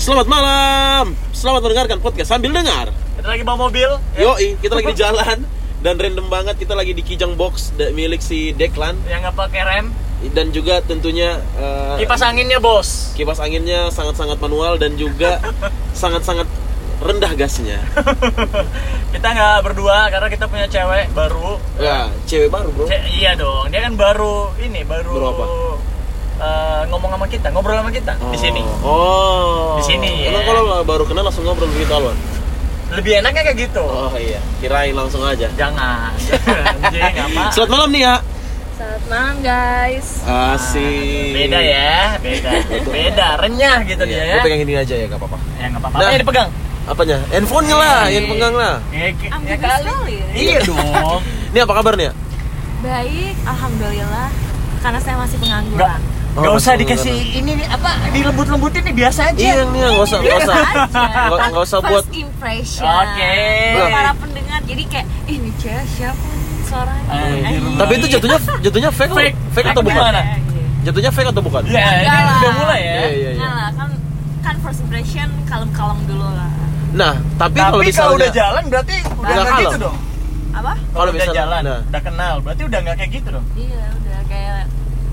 Selamat malam. Selamat mendengarkan podcast sambil dengar. Kita lagi bawa mobil. ya, Yoi, kita lagi di jalan dan random banget kita lagi di Kijang Box milik si Deklan Yang nggak pakai rem. dan juga tentunya eh, Kipas anginnya bos. kipas anginnya sangat-sangat manual dan juga sangat-sangat rendah gasnya. Kita nggak berdua karena kita punya cewek baru. Ya, cewek baru, Bro. Ce- iya dong. Dia kan baru ini baru. Baru apa? Eh, ngomong sama kita, ngobrol sama kita di sini. Oh. Di sini, Emang ya. kalau baru kenal langsung ngobrol begitu Alwan? Lebih enaknya kayak gitu. Oh iya, kirain langsung aja. Jangan. Anjing apa? Selamat malam nih ya. Selamat malam guys. Asik. Beda ya, beda. Beda, renyah gitu dia Iya, ya. Lu pegang ini aja ya, gak apa-apa. Ya nggak apa-apa. Nah. Nah, dipegang. Apanya? Handphonenya lah, yang pegang lah. Ya, ya, kali. ya. Iya dong. Ini apa kabar nih ya? Baik, alhamdulillah. Karena saya masih pengangguran. Oh, Gak usah dikasih ini nih, apa dilembut-lembutin nih biasa aja. Iya nih, nggak usah, nggak usah, nggak usah buat. First impression. Oke. Buat para pendengar. Jadi kayak, ini cewek siapa suaranya? Anjir. Eh, Tapi itu jatuhnya, jatuhnya fake, Fake. fake atau bukan? gimana? Jatuhnya fake atau bukan? Ya, ini udah mulai ya. Iya, iya, iya. Lah, kan kan first impression kalem-kalem dulu lah. Nah, tapi, Tapi kalau kalau misalnya, udah jalan berarti udah Udah nggak gitu dong. Apa? Kalau Kalau udah misalnya- jalan, nah. udah kenal, berarti udah nggak kayak gitu dong. Iya, udah kayak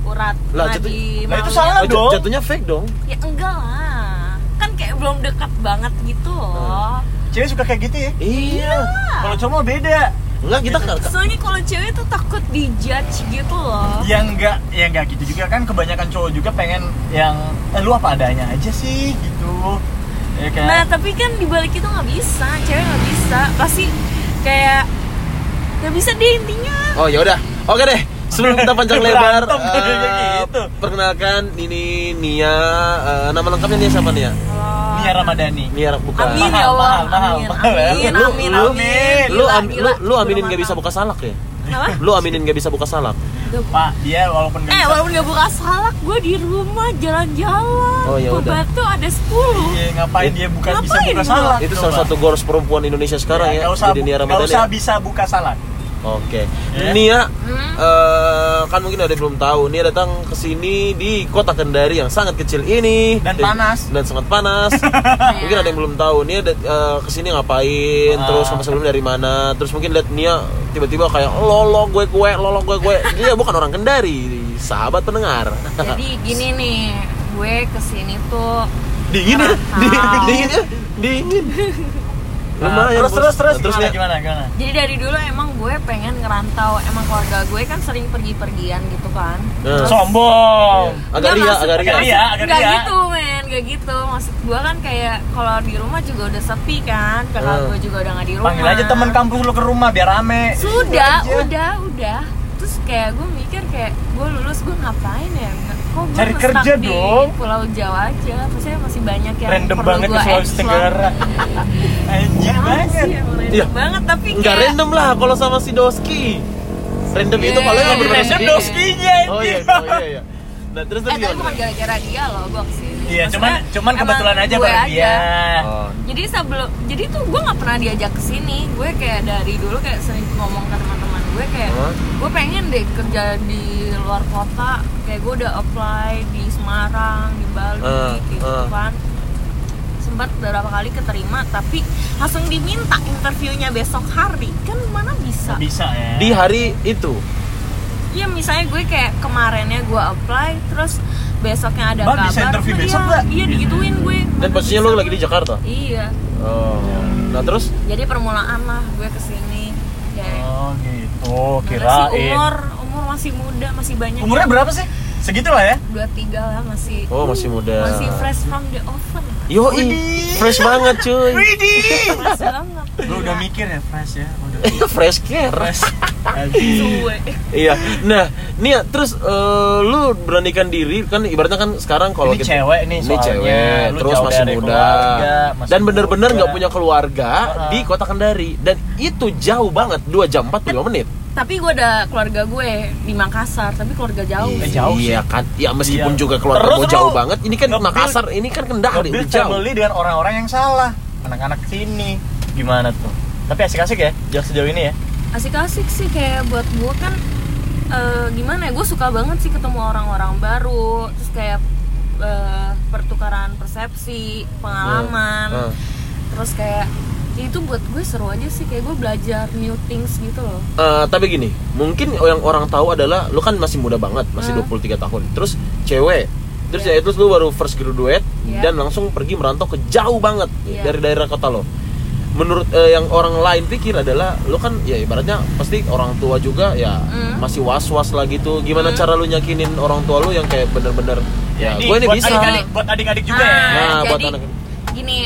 urat Lah, jatuh- Lah, itu salah Oh, dong. jatuhnya fake dong. Ya enggak lah. Kan kayak belum dekat banget gitu loh. Cewek suka kayak gitu ya. Iya. Kalau cowok beda. Enggak kita kan. Soalnya kalau cewek tuh takut dijudge gitu loh. Yang enggak, ya enggak gitu juga kan kebanyakan cowok juga pengen yang eh, lu apa adanya aja sih gitu. Ya kan? Nah tapi kan dibalik itu nggak bisa, cewek nggak bisa. Pasti kayak nggak bisa deh intinya. Oh ya udah. Oke deh. Sebelum kita panjang lebar, eh, gitu. perkenalkan ini Nia. eh, nama lengkapnya Nia siapa Nia? Nia Ramadhani. Nia bukan. Amin Mahal, ya Allah. mahal, mahal, amin, mahal ya. amin, Lu- amin, lu- amin. Lu, gila. lu, lu aminin gak bisa buka salak ya? Kenapa? Lu aminin gak bisa buka salak? Pak, dia walaupun nggak Eh bisa- walaupun gak buka salak, gue di rumah jalan-jalan. Oh, ya Gue udah. batu ada 10 Iya, ngapain dia bukan bisa Ngapain buka dong? salak? Itu salah satu goals perempuan Indonesia sekarang ya, nggak usah, jadi Nia Ramadhani. usah ya? bisa buka salak. Oke. Ya. Nia Hmm. eh, kan mungkin ada yang belum tahu, Nia datang ke sini di kota Kendari yang sangat kecil ini Dan panas. dan sangat panas. mungkin ada yang belum tahu, Nia dat- eh, ke sini ngapain, Ah. terus sama sebelumnya dari mana, terus mungkin lihat Nia tiba-tiba kayak lolo gue gue, lolo gue gue. Dia bukan orang Kendari, sahabat pendengar. Jadi gini nih, gue ke sini tuh dingin ya? Merantau. Di- dingin ya? Dingin. Nah, Lumayan, terus Bos. terus terus Nah, terus gimana, gimana gimana? Jadi dari dulu emang gue pengen ngerantau Emang keluarga gue kan sering pergi-pergian gitu kan Nah. Sombong. Agak Nggak, ria, maksud- agak ria. Agak ria. agak Nggak ria. gitu men, gak gitu Maksud gue kan kayak kalau di rumah juga udah sepi kan Kakak Hmm. gue juga udah gak di rumah Panggil aja teman kampung lu ke rumah biar rame. Sudah, Gitu aja. udah, udah Terus kayak gue mikir kayak gue lulus gue ngapain ya Kok gue Cari kerja di dong. Pulau Jawa aja Maksudnya masih banyak yang Random perlu banget ke gue Sulawesi explore. Tenggara. Anjing banget. sih, Iya. banget tapi Enggak kayak random lah kalau sama si Doski. Random itu kalau yang Yeah. Random doskinya Oh iya, oh iya iya. Nah, terus Eh tapi bukan gara-gara dia loh gue ke sini Iya, Maksudnya, cuman cuman kebetulan aja bareng dia. Oh. jadi sebelum jadi tuh gue nggak pernah diajak ke sini gue kayak dari dulu kayak sering ngomong ke teman-teman gue kayak Hah? gue pengen deh kerja di luar kota kayak gue udah apply di Semarang di Bali kayak gitu ah. kan sempat beberapa kali keterima tapi langsung diminta interviewnya besok hari kan mana bisa bisa ya. Di hari itu. Iya misalnya gue kayak kemarinnya gue apply terus besoknya ada Mbak, kabar bisa interview "Oh, besok iya, nggak?" iya digituin gue Dan posisinya lu lagi di Jakarta. iya Oh. Nah, terus jadi permulaan lah gue ke sini kayak Oh gitu, Mana kirain. umur umur masih muda masih banyak Umurnya berapa sih? Segitu lah ya. dua tiga lah masih Oh, masih muda. masih fresh from the oven Yo, Widih. fresh banget cuy. Widih. fresh banget Lu udah mikir ya fresh ya. Udah fresh care. fresh. Iya. Nah, Nia, terus eh, lu beranikan diri kan ibaratnya kan sekarang kalau Ini kita- cewek nih ini soalnya. cewek, Lu terus masih muda, keluarga, masih dan bener-bener nggak punya keluarga Uh-uh. di kota Kendari dan itu jauh banget 2 jam 45 menit. Tapi gue ada keluarga gue di Makassar tapi keluarga jauh Eh, jauh iya kan, ya meskipun Iya. juga keluarga Terus mau jauh banget, ini kan Makassar, ini kan Kendari, udah jauh. family dengan orang-orang yang salah. Anak-anak sini gimana tuh? Tapi asik-asik ya, jauh sejauh ini ya. asik-asik sih kayak buat gue kan eh, gimana ya gue suka banget sih ketemu orang-orang baru terus kayak eh, pertukaran persepsi pengalaman Ah. terus kayak ya itu buat gue seru aja sih kayak gue belajar new things gitu loh Eh, tapi gini, mungkin yang orang tahu adalah lu kan masih muda banget, masih Hmm. 23 tahun. Terus cewek. Terus Iya. ya terus lu baru first graduate Iya. dan langsung pergi merantau ke jauh banget Iya. dari daerah kota lo. Menurut eh, yang orang lain pikir adalah lu kan ya ibaratnya pasti orang tua juga ya Hmm. masih was-was lah gitu. Gimana Hmm. cara lu nyakinin orang tua lu yang kayak bener-bener ya, gue ini buat bisa. adik-adik buat adik-adik juga ya Nah, buat jadi anak gini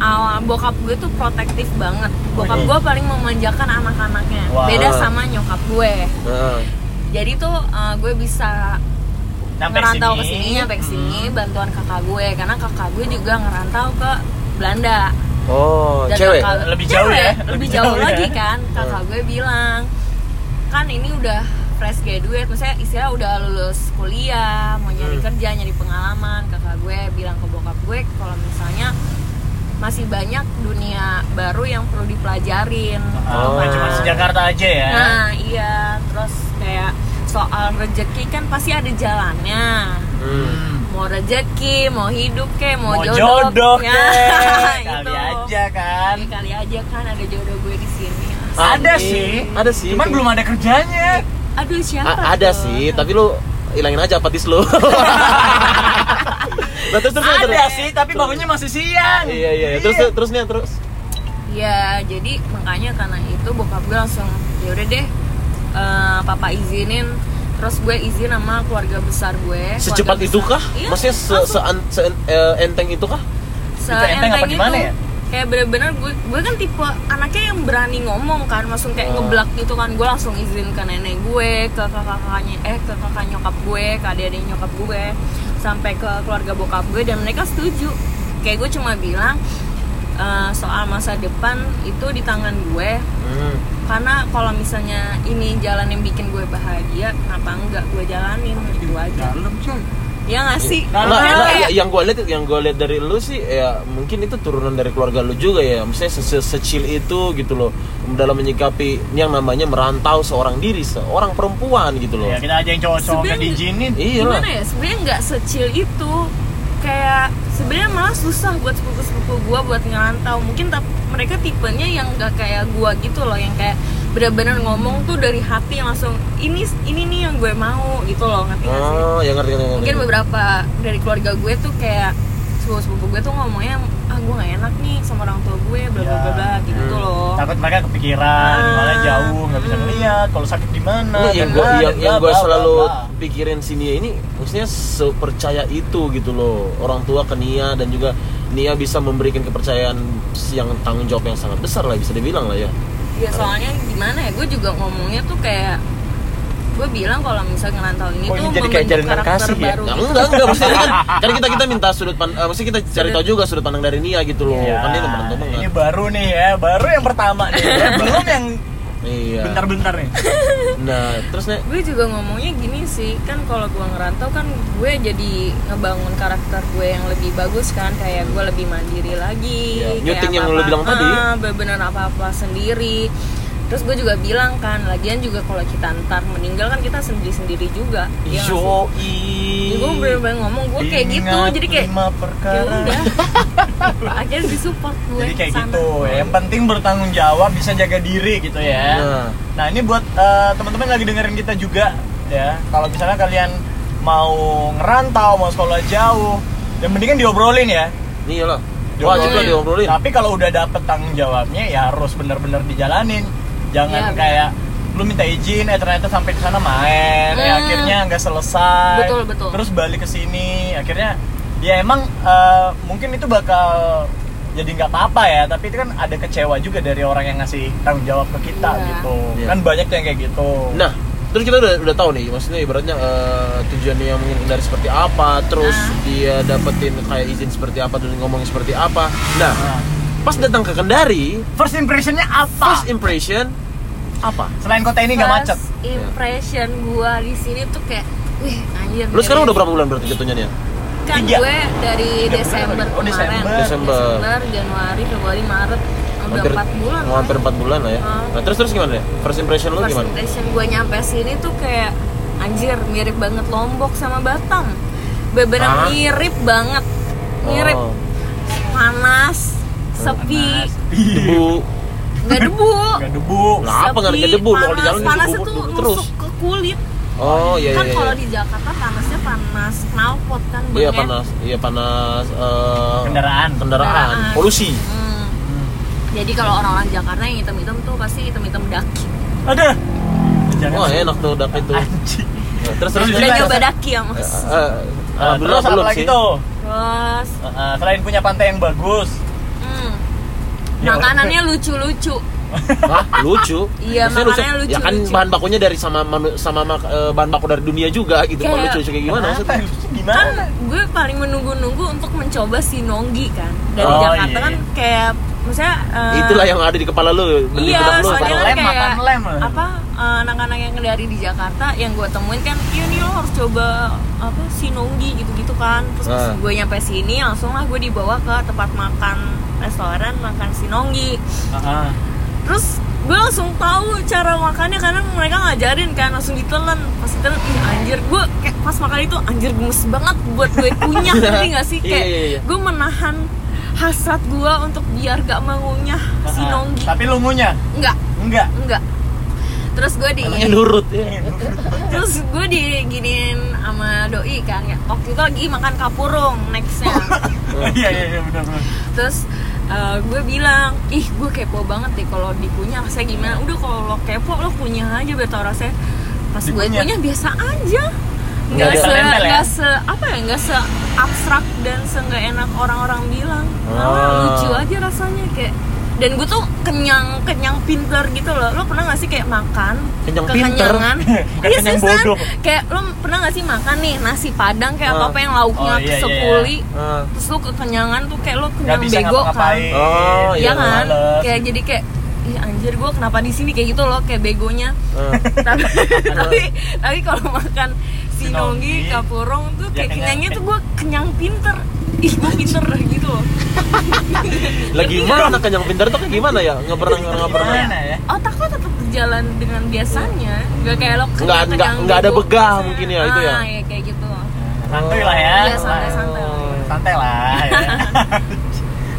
awal bokap gue tuh protektif banget bokap Oke. gue paling memanjakan anak-anaknya Wah. beda sama nyokap gue Nah, jadi tuh uh, gue bisa Nyampe ngerantau ke sini nyampe ke sini Hmm. bantuan kakak gue karena kakak gue juga ngerantau ke Belanda oh, Dan cewek. kakak- Lebih jauh cewek, ya? lebih, Lebih jauh, jauh ya? lagi kan kakak gue bilang kan ini udah fresh graduate maksudnya istilah udah lulus kuliah mau nyari Hmm. kerja nyari pengalaman kakak gue bilang ke bokap gue kalau misalnya masih banyak dunia baru yang perlu dipelajarin Oh. cuma di Jakarta aja ya nah iya terus kayak soal rezeki kan pasti ada jalannya Hmm. mau rezeki mau hidup ke mau, mau jodoh, jodoh kek. kali aja kan Ya, kali aja kan ada jodoh gue di sini ada sih Ada sih. cuman belum ada kerjanya aduh siapa A- ada tuh? sih, tapi lu hilangin aja apatis lu. nah, terus, terus, ada terus. sih tapi bangunnya masih siang Iya, iya, iya. Terus, terus, terus nih, terus. ya jadi makanya karena itu bokap gue langsung ya udah deh eh, papa izinin terus gue izin sama keluarga besar gue Secepat keluarga itu besar. kah? iya, Maksudnya se, se, se, eh, enteng itu kah? Itu enteng apa Seenteng gimana itu. ya? kayak bener-bener gue gue kan tipe anaknya yang berani ngomong kan langsung kayak Oh. ngeblak gitu kan gue langsung izin ke nenek gue ke kakak-kakaknya eh ke kakak nyokap gue ke adik-adik nyokap gue sampai ke keluarga bokap gue dan mereka setuju. Kayak gue cuma bilang eh, soal masa depan itu di tangan gue. Hmm. karena kalau misalnya ini jalan yang bikin gue bahagia kenapa enggak gue jalanin? Gitu aja. Dalam coy ya nggak sih? Nggak, Nah, kayak- ya, yang gue lihat yang gue lihat dari lu sih ya mungkin itu turunan dari keluarga lu juga ya. Se se- secil itu gitu loh. Dalam menyikapi yang namanya merantau seorang diri seorang perempuan gitu loh. Ya kita aja yang cowok-cowok Sebenarnya- diizinin iya lah. gimana ya? Sebenarnya nggak secil itu. Kayak sebenarnya malah susah buat sepupu-sepupu gua buat ngerantau. Mungkin tap- mereka tipenya yang nggak kayak gua gitu loh yang kayak benar-benar ngomong tuh dari hati yang langsung ini ini nih yang gue mau gitu loh ngerti nggak sih oh ya ngerti ngerti, ngerti. mungkin beberapa dari keluarga gue tuh kayak sepupu-sepupu gue tuh ngomongnya ah gue gak enak nih sama orang tua gue bla bla bla bla gitu Hmm. loh takut mereka kepikiran Ah. gimana jauh nggak bisa Hmm. ngeliat kalau sakit di mana yang dan gue yang, yang gue bla, selalu bla, bla. pikirin sini ini maksudnya sepercaya itu gitu loh orang tua ke Nia dan juga Nia bisa memberikan kepercayaan yang tanggung jawab yang sangat besar lah bisa dibilang lah ya ya soalnya gimana ya gue juga ngomongnya tuh kayak gue bilang kalau misalnya ngerantau ini Kok tuh ini jadi kayak karakter kasih ya? baru Nah, gitu. enggak enggak maksudnya kan kan kita kita minta sudut pandang maksudnya kita cari tahu juga sudut pandang dari Nia gitu loh. Ya, kan dia teman teman ini baru nih ya baru yang pertama nih. Belum yang iya. Bentar-bentar nih. Nah terus nih gue juga ngomongnya gini sih kan kalau gue ngerantau kan gue jadi ngebangun karakter gue yang lebih bagus kan kayak gue lebih mandiri lagi Iya, kayak nyuting yang lu bilang tadi. ah, bener-bener apa-apa sendiri terus gue juga bilang kan lagian juga kalau kita ntar meninggal kan kita sendiri-sendiri juga ya yo Jadi gue bener-bener ngomong gue kayak gitu jadi kayak lima ya perkara udah. Akhirnya disupport gue jadi kayak sana. gitu ya. yang penting bertanggung jawab bisa jaga diri gitu ya. Nah. nah ini buat eh, teman-teman lagi dengerin kita juga ya. Kalau misalnya kalian mau ngerantau mau sekolah jauh yang mendingan diobrolin ya. Iya lah. Wajib lah diobrolin. Tapi kalau udah dapet tanggung jawabnya ya harus bener-bener dijalanin jangan benar. kayak lu minta izin eh ternyata sampai ke sana main ya Hmm. akhirnya nggak selesai Betul, betul. terus balik ke sini akhirnya ya emang eh, mungkin itu bakal jadi nggak apa-apa ya tapi itu kan ada kecewa juga dari orang yang ngasih tanggung jawab ke kita Iya. gitu Iya. kan banyak yang kayak gitu Nah, terus kita udah udah tahu nih, maksudnya ibaratnya eh, tujuannya yang menghindari seperti apa, terus Nah. dia dapetin kayak izin seperti apa dan ngomongin seperti apa. Nah, Nah, pas datang ke Kendari, first impressionnya apa first impression apa? selain kota ini nggak macet First impression gue di sini tuh kayak wih anjir Lu sekarang udah berapa bulan berarti jatuhnya nih? kan Tiga. gue dari Desember? Oh, kemarin Desember. Desember. Januari Februari Maret udah Hampir- empat bulan mau hampir. 4 bulan lah ya. Ah. Nah, terus terus gimana ya? First impression lu First gimana? impression gue nyampe sini tuh kayak anjir mirip banget Lombok sama Batam bener Hah? mirip banget mirip Oh. panas sepi debu nggak debu Nggak debu. Kenapa nggak Sepi, ada debu? Kalau di jalan panas debu- itu terus. nusuk ke kulit oh iya kan iya kalau iya. di Jakarta panasnya panas knalpot kan iya Bang, ya? panas iya panas eh, Kendaraan. kendaraan Kendaraan. polusi Hmm. Hmm. jadi kalau orang-orang Jakarta yang hitam-hitam tuh pasti hitam-hitam daki Aduh. Jangan wah sih. enak tuh dak itu. Ya, terus terus Terus udah nyoba ya, daki ya mas Eh, eh, Nah, alhamdulillah terus apa belum lagi sih tuh? terus Uh, uh, selain punya pantai yang bagus, makanannya lucu-lucu Hah, lucu Iya, Maksudnya makanannya lucu, ya kan lucu. bahan bakunya dari sama manu- sama mak- eh, bahan baku dari dunia juga gitu Kayak- lucu lucu kayak gimana Kenapa? maksudnya Lucu kan Gimana? gue paling menunggu-nunggu untuk mencoba si nonggi kan dari Oh, Jakarta iya. kan kayak maksudnya eh, itulah yang ada di kepala lu iya lu soalnya Makan kan lem, kayak makan lem. apa eh, anak-anak yang dari di Jakarta yang gue temuin kan iya nih lo harus coba apa si nonggi gitu-gitu kan terus pas Ah. gue nyampe sini langsung lah gue dibawa ke tempat makan restoran makan si nonggi Uh-uh. terus gue langsung tahu cara makannya karena mereka ngajarin kan langsung ditelan. Pas ditelan ih anjir. Gue kayak pas makan itu anjir gemes banget buat gue kunyah ngerti gak sih? Iya, kayak iya, iya. gue menahan hasrat gue untuk biar gak mengunyah si nonggi Tapi lu ngunyah? enggak Enggak. enggak terus gue di anaknya nurut ya terus gue diginiin sama doi kan ya. Waktu itu lagi makan kapurung nextnya. Iya iya iya benar benar. terus uh, gue bilang ih gue kepo banget deh kalau dikunyah. Rasanya gimana? Udah kalau lo kepo lo kunyah aja biar tau rasanya pas gue kunyah biasa aja. Nggak se ya? nggak se apa ya nggak se abstrak dan se nggak enak orang-orang bilang. Ah. lucu aja rasanya kayak dan gue tuh kenyang kenyang pinter gitu loh lo pernah gak sih kayak makan Kenyang pinter? kekenyangan Iya, kenyang seriusan. bodoh. kayak lo pernah gak sih makan nih nasi padang kayak atau Ah. apa yang lauknya Oh, iya, iya, sepuli Ah. terus lo kekenyangan tuh kayak lo kenyang bisa bego kan. Oh, Iya iya, kan males. kayak jadi kayak ih anjir gue kenapa di sini kayak gitu loh kayak begonya Ah. tapi tapi tapi kalau makan sinonggi Sinonggi, kapurong tuh ya kayak kenyang- kenyangnya tuh gue kenyang pinter ih gue pinter gitu loh lagi mana kenyang pintar tuh kayak gimana ya nggak pernah nggak pernah Gimana ya? otak lo tetap berjalan dengan biasanya nggak kayak lo Nggak- kenyang nggak- nggak ada begah mungkin ya, itu ya? ah, ya kayak gitu Santuy lah ya. Iya, santai-santai. Santai lah ya.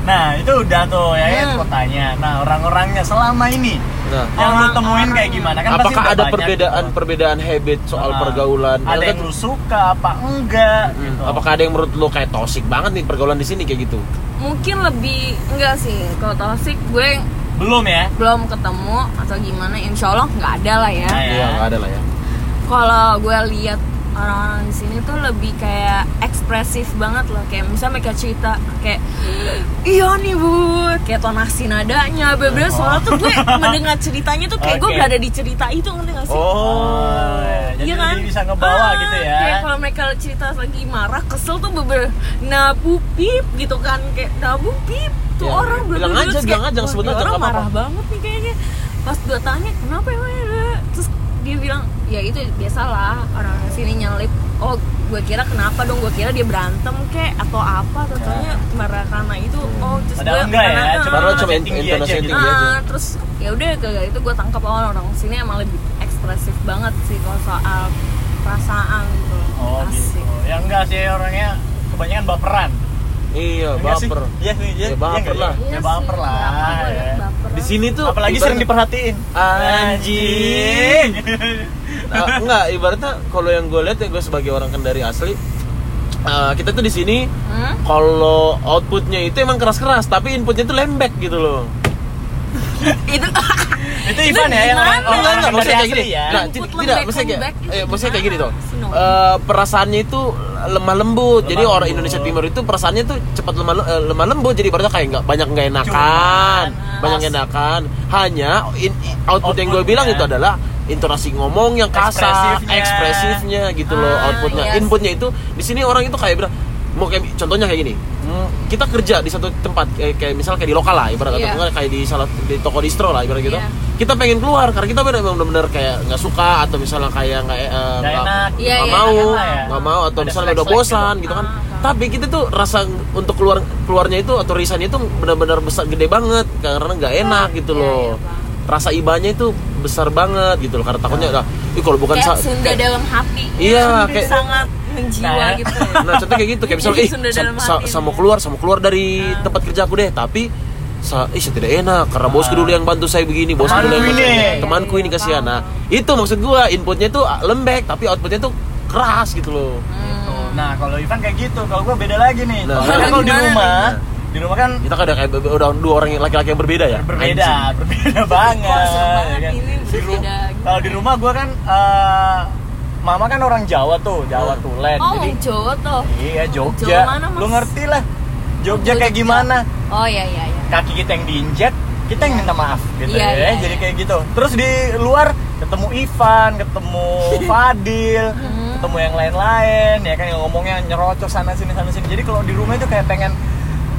Nah itu udah tuh ya kan Hmm. kotanya. Nah orang-orangnya selama ini nah yang lu temuin kayak gimana kan pasti apakah ada banyak perbedaan gitu. perbedaan habit soal Ah, pergaulan Ada Kan- yang lu suka apa enggak Hmm, gitu. apakah ada yang menurut lo kayak toxic banget nih pergaulan di sini kayak gitu mungkin lebih enggak sih kalau toxic gue belum ya? belum ketemu atau gimana insya Allah nggak ada lah ya Nah, iya nggak ada lah ya kalau gue lihat orang-orang di sini tuh lebih kayak ekspresif banget loh kayak misalnya mereka cerita kayak iya nih bu kayak tonasi nadanya bener suara tuh gue mendengar ceritanya tuh kayak gue Oke. berada di cerita itu ngerti gak sih Oh, ya. jadi Iya kan? lebih bisa ngebawa Ah, gitu ya. Kayak kalau mereka cerita lagi marah, kesel tuh beber nabu pip gitu kan kayak nabu pip tuh Ya, orang bilang aja, bilang aja, "Wah, sebut ini aja, orang nggak apa-apa." marah banget nih kayaknya. Pas gue tanya kenapa emang ya?" Dia bilang ya itu biasalah orang sini nyelip. Oh gue kira kenapa dong? Gue kira dia berantem kek atau apa? Tentunya marah karena itu. Oh terus Padahal gue enggak ya, cuma Padahal ah, cuma tinggi aja intonasi gitu. tinggi aja Ah, terus ya udah kayak itu gue tangkap oh, orang sini emang lebih ekspresif banget sih kalau soal perasaan gitu Oh gitu. asik Ya enggak sih orangnya kebanyakan baperan. Iya sih? baper Iya sih, iya. Ya, baper Iya lah. enggak? Ya baper lah. ya. di sini tuh Apalagi sering diperhatiin. Anjing. Nah, enggak ibaratnya kalau yang gue lihat ya gue sebagai orang kendari asli eh, kita tuh di sini Hmm? kalau outputnya itu emang keras-keras tapi inputnya tuh lembek gitu loh itu itu Ivan ya yang orang Oh, enggak, enggak, maksudnya kayak gini. ya. Nah, tidak, maksudnya kayak, eh, maksudnya kayak gini tuh. Eh, perasaannya itu lemah lembut. Lemah jadi orang. Indonesia Timur itu perasaannya tuh cepat lemah eh, lemah lembut. Jadi ibaratnya kayak nggak banyak nggak enakan, banyak enakan. Hanya in- output yang gue bilang itu adalah intonasi ngomong yang kasar, Ekspresifnya. ekspresifnya gitu loh Ah, outputnya. iya Inputnya itu di sini orang itu kayak bilang mau kayak contohnya kayak gini hmm, kita kerja di satu tempat kayak, kayak misal kayak di lokal lah ibarat Iya. atau enggak kayak di salah di toko distro lah ibarat gitu Iya. kita pengen keluar karena kita benar benar kayak nggak suka atau misalnya kayak nggak eh, Nggak. Iya, nggak iya, mau nggak ya. nggak mau atau Ada misalnya udah selek-selek bosan gitu. gitu kan Ah, tapi kita tuh rasa untuk keluar keluarnya itu atau risannya itu benar-benar besar gede banget karena nggak enak gitu Iya, loh iya, Bang. Rasa ibanya itu besar banget gitu loh karena takutnya lah Ih, kalau bukan kayak Sunda kayak- dalam hati Iya, kayak- sangat menjiwa Nah, gitu ya. Nah, contohnya kayak gitu, kayak misalnya, eh, Sunda sa- sama keluar, sama keluar dari Ah. tempat kerja aku deh, tapi sa ih saya tidak enak karena bosku dulu yang bantu saya begini, bosku dulu yang Temanku bantu saya. temanku ini kasihan. Nah, itu maksud gua, inputnya tuh lembek, tapi outputnya tuh keras gitu loh. Gitu. Nah, kalau Ivan kayak gitu, kalau gua beda lagi nih. Nah. Kalau di rumah? Di rumah kan Kita kan ada kayak udah dua orang laki-laki yang berbeda ya. berbeda, Anjing. berbeda banget. Banget ya kan? Di ru- berbeda gitu. Kalau di rumah gua kan eh, mama kan orang Jawa tuh, Jawa Hmm. Tulen. oh Jadi Jawa tuh iya Jogja. Jawa mana, Mas? Lu ngerti lah. Jogja Oh, kayak gimana? oh iya iya iya Kaki kita yang diinjek, kita yang minta maaf gitu Iya, ya. iya, Jadi iya. kayak gitu. Terus di luar ketemu Ivan, ketemu Fadil, Hmm. ketemu yang lain-lain ya kan yang ngomongnya nyerocos sana sini sana sini. Jadi kalau di rumah itu kayak pengen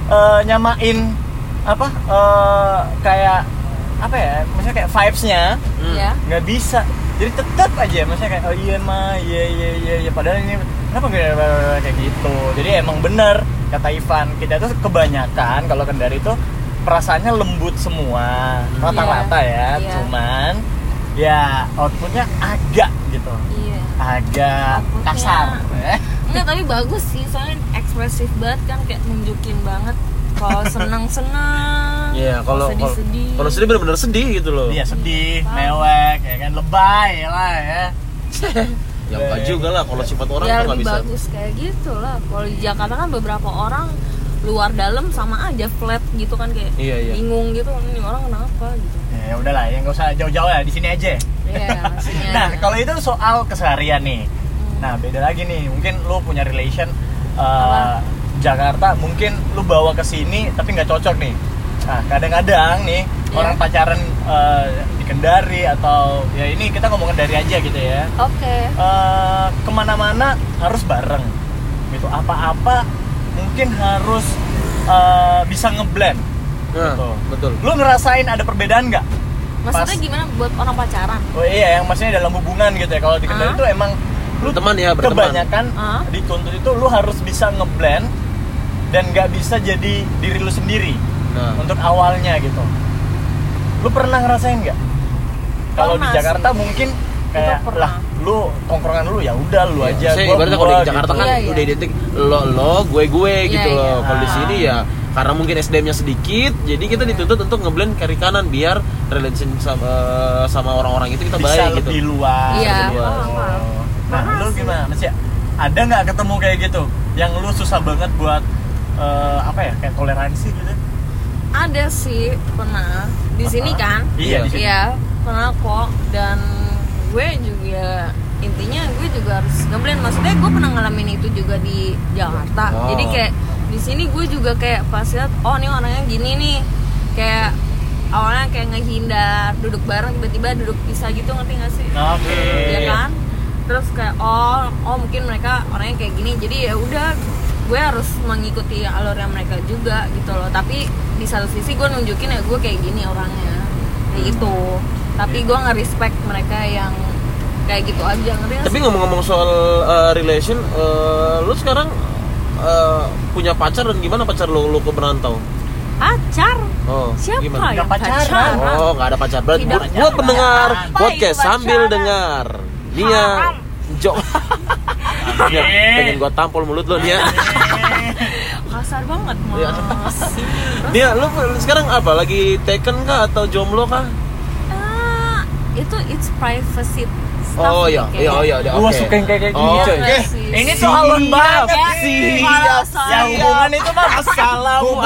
eh, nyamain apa eh, kayak apa ya? Maksudnya kayak vibes-nya Hmm. ya nggak bisa. Jadi tetap aja maksudnya kayak oh iya mah iya iya iya iya. Padahal ini kenapa kayak kayak gitu. Jadi emang bener kata Ivan. Kita tuh kebanyakan kalau kendari itu perasaannya lembut semua. Rata-rata ya Iya. cuman ya outputnya agak gitu. Iya. Agak Outputnya- kasar. Enggak, tapi bagus sih, soalnya ekspresif banget kan kayak nunjukin banget kalau senang-senang, Iya, kalau kalau sedih-sedih. kalau sedih benar-benar sedih gitu loh. Iya sedih, mewek, ya kan lebay lah ya. Ya enggak juga lah kalau sifat orang ya tuh nggak lebih bisa. bagus kayak gitu lah. Kalau di Jakarta kan beberapa orang luar dalam sama aja flat gitu kan kayak Iya, iya. bingung gitu ini orang kenapa gitu. Ya udahlah, ya nggak usah jauh-jauh ya, di sini aja. Iya, maksudnya. Nah, kalau itu soal keseharian nih. Nah, beda lagi nih. Mungkin lu punya relation uh, Apa? Jakarta, mungkin lu bawa ke sini tapi nggak cocok nih. Nah, kadang-kadang nih Iya. orang pacaran uh, di Kendari atau ya ini kita ngomong Kendari aja gitu ya. Oke. Uh, ke mana-mana harus bareng gitu. Apa-apa mungkin harus uh, bisa ngeblend. Nah, Gitu. betul. Lu ngerasain ada perbedaan nggak? Maksudnya Pas- gimana buat orang pacaran? Oh iya, yang maksudnya dalam hubungan gitu ya. Kalau di Kendari Ah. itu emang lu Berteman ya, berteman. kebanyakan Ah. dituntut itu lu harus bisa ngeblend dan nggak bisa jadi diri lu sendiri Nah, untuk awalnya gitu. Lu pernah ngerasain nggak? Kalau di Jakarta sih. mungkin kayak pernah. lah lu tongkrongan lu ya udah lu aja. saya ibaratnya kalau di Jakarta gitu. kan Iya, iya. udah identik lo lo gue gue Iya, gitu loh. iya. Kalau di sini ya karena mungkin SDM-nya sedikit, jadi kita dituntut untuk ngeblend kiri kanan biar relation sama sama orang-orang itu kita bisa baik gitu. lebih luas. Iya, lebih luas. paham. Nah, lu sih. gimana sih? Ada nggak ketemu kayak gitu? Yang lu susah banget buat eh, apa ya? Kayak toleransi gitu? Ada sih pernah di sini kan? Iya, di sini. Iya, pernah kok dan gue juga intinya gue juga harus ngeblend maksudnya gue pernah ngalamin itu juga di Jakarta Wow. jadi kayak di sini gue juga kayak pas lihat oh ini orangnya gini nih kayak awalnya kayak ngehindar duduk bareng tiba-tiba duduk pisah gitu ngerti gak sih Oke. ya kan terus kayak oh oh mungkin mereka orangnya kayak gini. Jadi ya udah gue harus mengikuti alurnya mereka juga gitu loh. Tapi di satu sisi gue nunjukin ya gue kayak gini orangnya. Kayak gitu. Tapi gue nggak respect mereka yang kayak gitu aja ngerti Tapi ngomong-ngomong soal uh, relation, uh, lu sekarang uh, punya pacar dan gimana pacar lu? Lu ke merantau? pacar? Oh, siapa gimana? yang pacaran? Oh, nggak ada pacar. Berarti Tidak buat, pendengar podcast sambil dengar. Nia Haram. Jo. Nia, pengen gua tampol mulut lu Nia. kasar banget Iya. mas Nia, lu sekarang apa? Lagi taken kah atau jomblo kah? Ah, itu it's privacy stuff Oh nih iya, kayaknya. iya, oh iya, udah, Gua suka yang kayak kayak gini, Oh, coy. Iya. Ini tuh halus banget Ya, sih. Yang hubungan itu mah Assalamualaikum.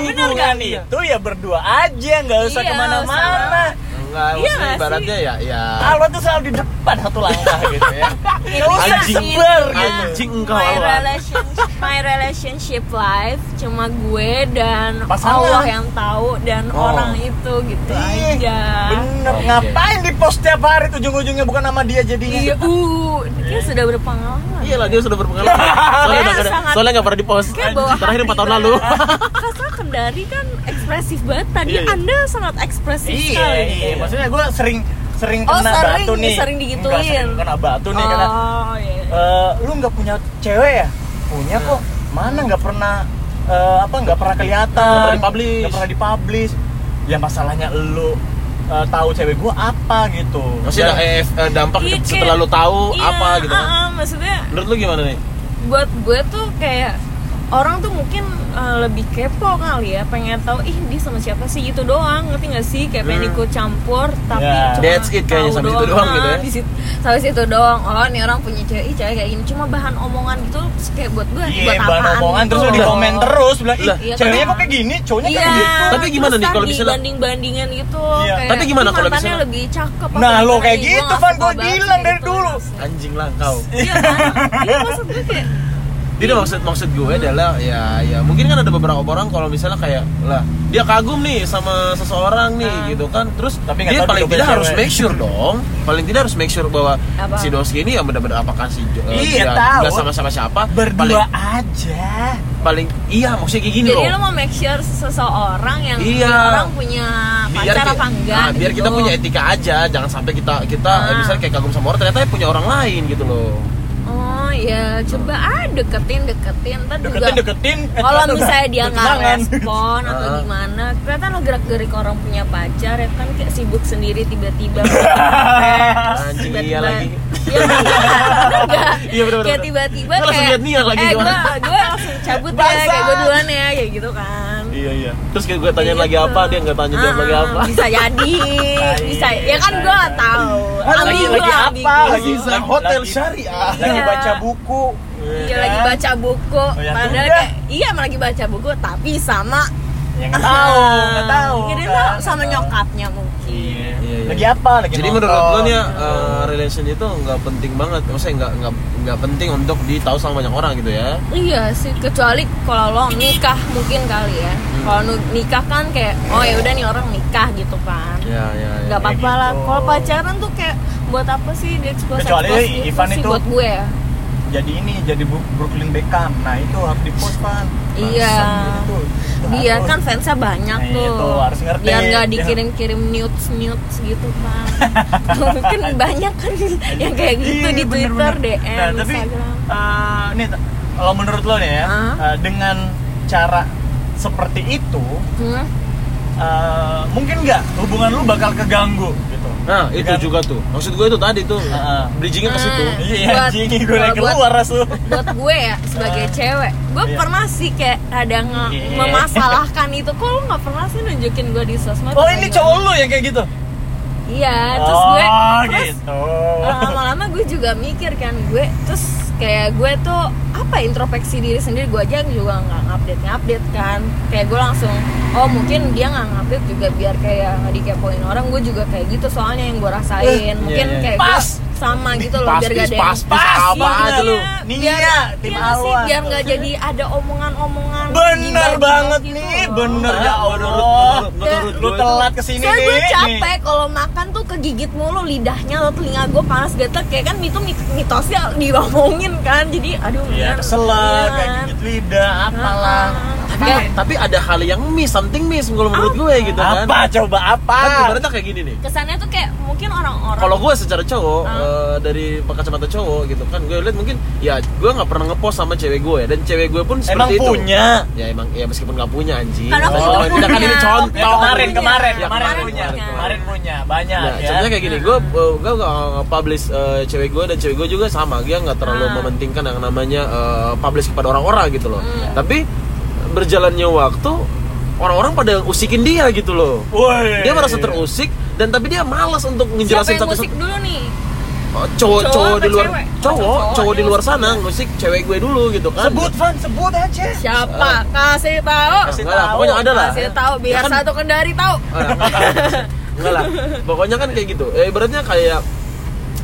Hubungan itu ya berdua aja, nggak usah Iya, ke mana-mana. Enggak, Iya maksudnya nggak ibaratnya ya ya Kalau tuh selalu di depan satu langkah gitu ya. Nggak usah Anjing. gitu. Anjing engkau my relationship my relationship life cuma gue dan Pasangan. Allah yang tahu dan Oh. orang itu gitu Ih, aja Bener, Oke. ngapain di post tiap hari ujung-ujungnya bukan nama dia jadinya. iya uh ini kayak sudah berpengalaman Iya lah dia sudah berpengalaman. Soalnya Saya udah sangat- soalnya nggak pernah di post. Terakhir 4 tahun lalu. Karena Kendari kan ekspresif banget tadi Iya, iya. anda sangat ekspresif Iya, sekali iya. Maksudnya gue sering sering Oh, kena sering, batu nih. sering digituin. Enggak, sering kena batu nih karena oh iya eh, lu nggak punya cewek ya? Punya kok. Mana nggak pernah eh, apa nggak pernah kelihatan. Nggak pernah dipublish. Nggak pernah dipublish. Ya masalahnya lu eh, tahu cewek gue apa gitu Maksudnya Dan- eh, eh, dampak Iya, setelah kayak- lu tahu iya, apa gitu kan? ah, ah, maksudnya Menurut lu gimana nih? buat gue tuh kayak orang tuh mungkin uh, lebih kepo kali ya pengen tahu ih dia sama siapa sih gitu doang ngerti gak sih kayak pengen Hmm. ikut campur tapi Ya. cuma That's it kayaknya, tahu sampai situ doang gitu ya. Ah, di situ- sampai situ doang oh nih orang punya cewek ih cewek kayak gini cuma bahan omongan gitu kayak buat gue Iya, buat bahan apaan omongan gitu terus di komen terus bilang, ih, iya, ceweknya kan? kok kayak gini, cowoknya Iya, kayak gitu. Tapi gimana nih kalau misalnya- banding-bandingan gitu Iya. kayak, Tapi gimana "Ih, kalau misalnya- lebih cakep Nah, lo kayak nih?" gitu, gua banget bilang dari gitu. dulu. Anjing lah kau. iya kan iya maksud gue kayak Jadi maksud maksud gue adalah ya ya mungkin kan ada beberapa orang kalau misalnya kayak lah dia kagum nih sama seseorang nih Ah. gitu kan terus Tapi dia paling tidak cewek. harus make sure dong paling tidak harus make sure bahwa Apa? si Doski ini ya benar-benar apakah si eh, Iya, dia sama sama siapa Berdua paling aja. paling iya maksudnya kayak gini Jadi loh lo mau make sure seseorang yang Iya. orang punya pacar ki- apa enggak? nah, biar gitu. kita punya etika aja jangan sampai kita kita Ah. misalnya kayak kagum sama orang ternyata punya orang lain gitu loh Oh ya, coba ah deketin deketin, ntar juga. Deketin, deketin. eh, Kalau ternyata misalnya dia nggak respon atau Ah. gimana, kelihatan lo gerak gerik orang punya pacar ya kan kayak sibuk sendiri tiba-tiba. Anjing, iya lagi. Iya enggak. Iya, bener-bener. Kayak tiba-tiba kayak eh gua gua langsung cabut ya kayak gua duluan ya kayak gitu kan. Iya iya terus kayak gue Kayak lagi apa dia nggak tanya jawab lagi Ah, apa Bisa jadi, bisa. Ya kan gua nggak tahu. Lagi- Ambigu, lagi apa? Lagi- lagi- Hotel lagi- Syariah Lagi Iya. baca buku. Iya lagi baca buku, Oh, ya padahal kayak iya lagi baca buku tapi sama Ya nggak tahu, nggak tahu. Jadi kan. tuh sama nyokapnya mungkin. Iya. Iya, iya. Lagi apa? Lagi Jadi nonton. menurut lo nih eh, relation itu nggak penting banget, maksudnya nggak nggak nggak penting untuk ditahu sama banyak orang gitu ya? Iya sih, kecuali kalau lo nikah mungkin kali ya. Hmm. Kalau nikah kan kayak oh ya udah nih orang nikah gitu kan. Ya ya. ya. Gak apa-apa lah. gitu. Kalau pacaran tuh kayak buat apa sih di expose Kecuali gitu Ivan sih itu- buat gue ya. jadi ini jadi Brooklyn Beckham. Nah, itu harus di-post, Pan. Iya. Itu, itu Dia harus. kan fansnya banyak Nah, tuh. itu, harus ngerti. Biar nggak Ya. dikirim-kirim nudes nudes gitu kan. Mungkin banyak kan yang kayak gitu Iya, di bener, Twitter, bener. DM, Nah, tapi Instagram. eh, nih kalau menurut lo nih ya, Ah. eh, dengan cara seperti itu Hmm? Eh, mungkin nggak hubungan lu bakal keganggu gitu. Nah itu Dengan- juga tuh, maksud gue itu tadi tuh, Heeh. bridgingnya ke situ. Hmm. Iya, Buat- anjing gue buat- keluar asu. buat gue ya sebagai Ah. cewek gue Iya. pernah sih kayak ada nge- Iya. memasalahkan itu kok lu nggak pernah sih nunjukin gue di sosmed Oh, ini cowok lu yang kayak gitu. Iya terus gue oh, terus gitu. lama-lama gue juga mikir kan gue terus kayak gue tuh apa introspeksi diri sendiri gue aja juga nggak ngupdate ngupdate kan kayak gue langsung oh mungkin dia nggak ngupdate juga biar kayak nggak dikepoin orang gue juga kayak gitu soalnya yang gue rasain mungkin iya. kayak Pas. gue sama gitu loh biar gak ada pas, pas, apa iya. aja lu? Nia, tim iya sih Alwan. biar nggak jadi ada omongan-omongan Bener banget gitu nih, bener ya Ah, Allah. menurut- lu telat ke sini nih. gue capek kalau makan tuh kegigit mulu lidahnya atau telinga gue panas gatel kayak kan itu mit- mitosnya diomongin kan jadi aduh Iya, bener. kesel Iya kayak kan. gigit lidah, apalah. Ah, Tapi, ada hal yang miss, something miss kalau menurut gue gitu kan. Apa coba apa? Kan ibaratnya kayak gini nih. kesannya tuh kayak mungkin orang-orang Kalau gue secara cowok Ah. eh, dari kacamata cowok gitu kan, gue lihat mungkin ya gue nggak pernah ngepost sama cewek gue dan cewek gue pun Emang seperti itu. punya. Ya emang ya meskipun nggak punya anjing. Kan aku Oh, juga tidak kan ini contoh. Ya, kemarin, kemarin, Ya, kemarin, kemarin, punya, kemarin, kemarin punya, banyak Nah, ya. contohnya kayak gini, gue gue gak publish eh, cewek gue dan cewek gue juga sama, dia nggak terlalu Ah. mementingkan yang namanya eh, publish kepada orang-orang gitu loh. Hmm. Tapi berjalannya waktu orang-orang pada usikin dia gitu loh. Woi. Dia merasa terusik dan tapi dia malas untuk ngejelasin yang satu musik dulu nih Oh, cowok Cowok di luar cewek? cowok cowok, cowok di luar musik sana ngusik cewek gue dulu gitu kan. Sebut Van, sebut aja. siapa kasih tahu Kasih Enggak lah, tahu. pokoknya ada lah. kasih tahu biar Ya kan- satu kendari tahu Ah, Enggak lah. Pokoknya kan kayak gitu. Eh ibaratnya kayak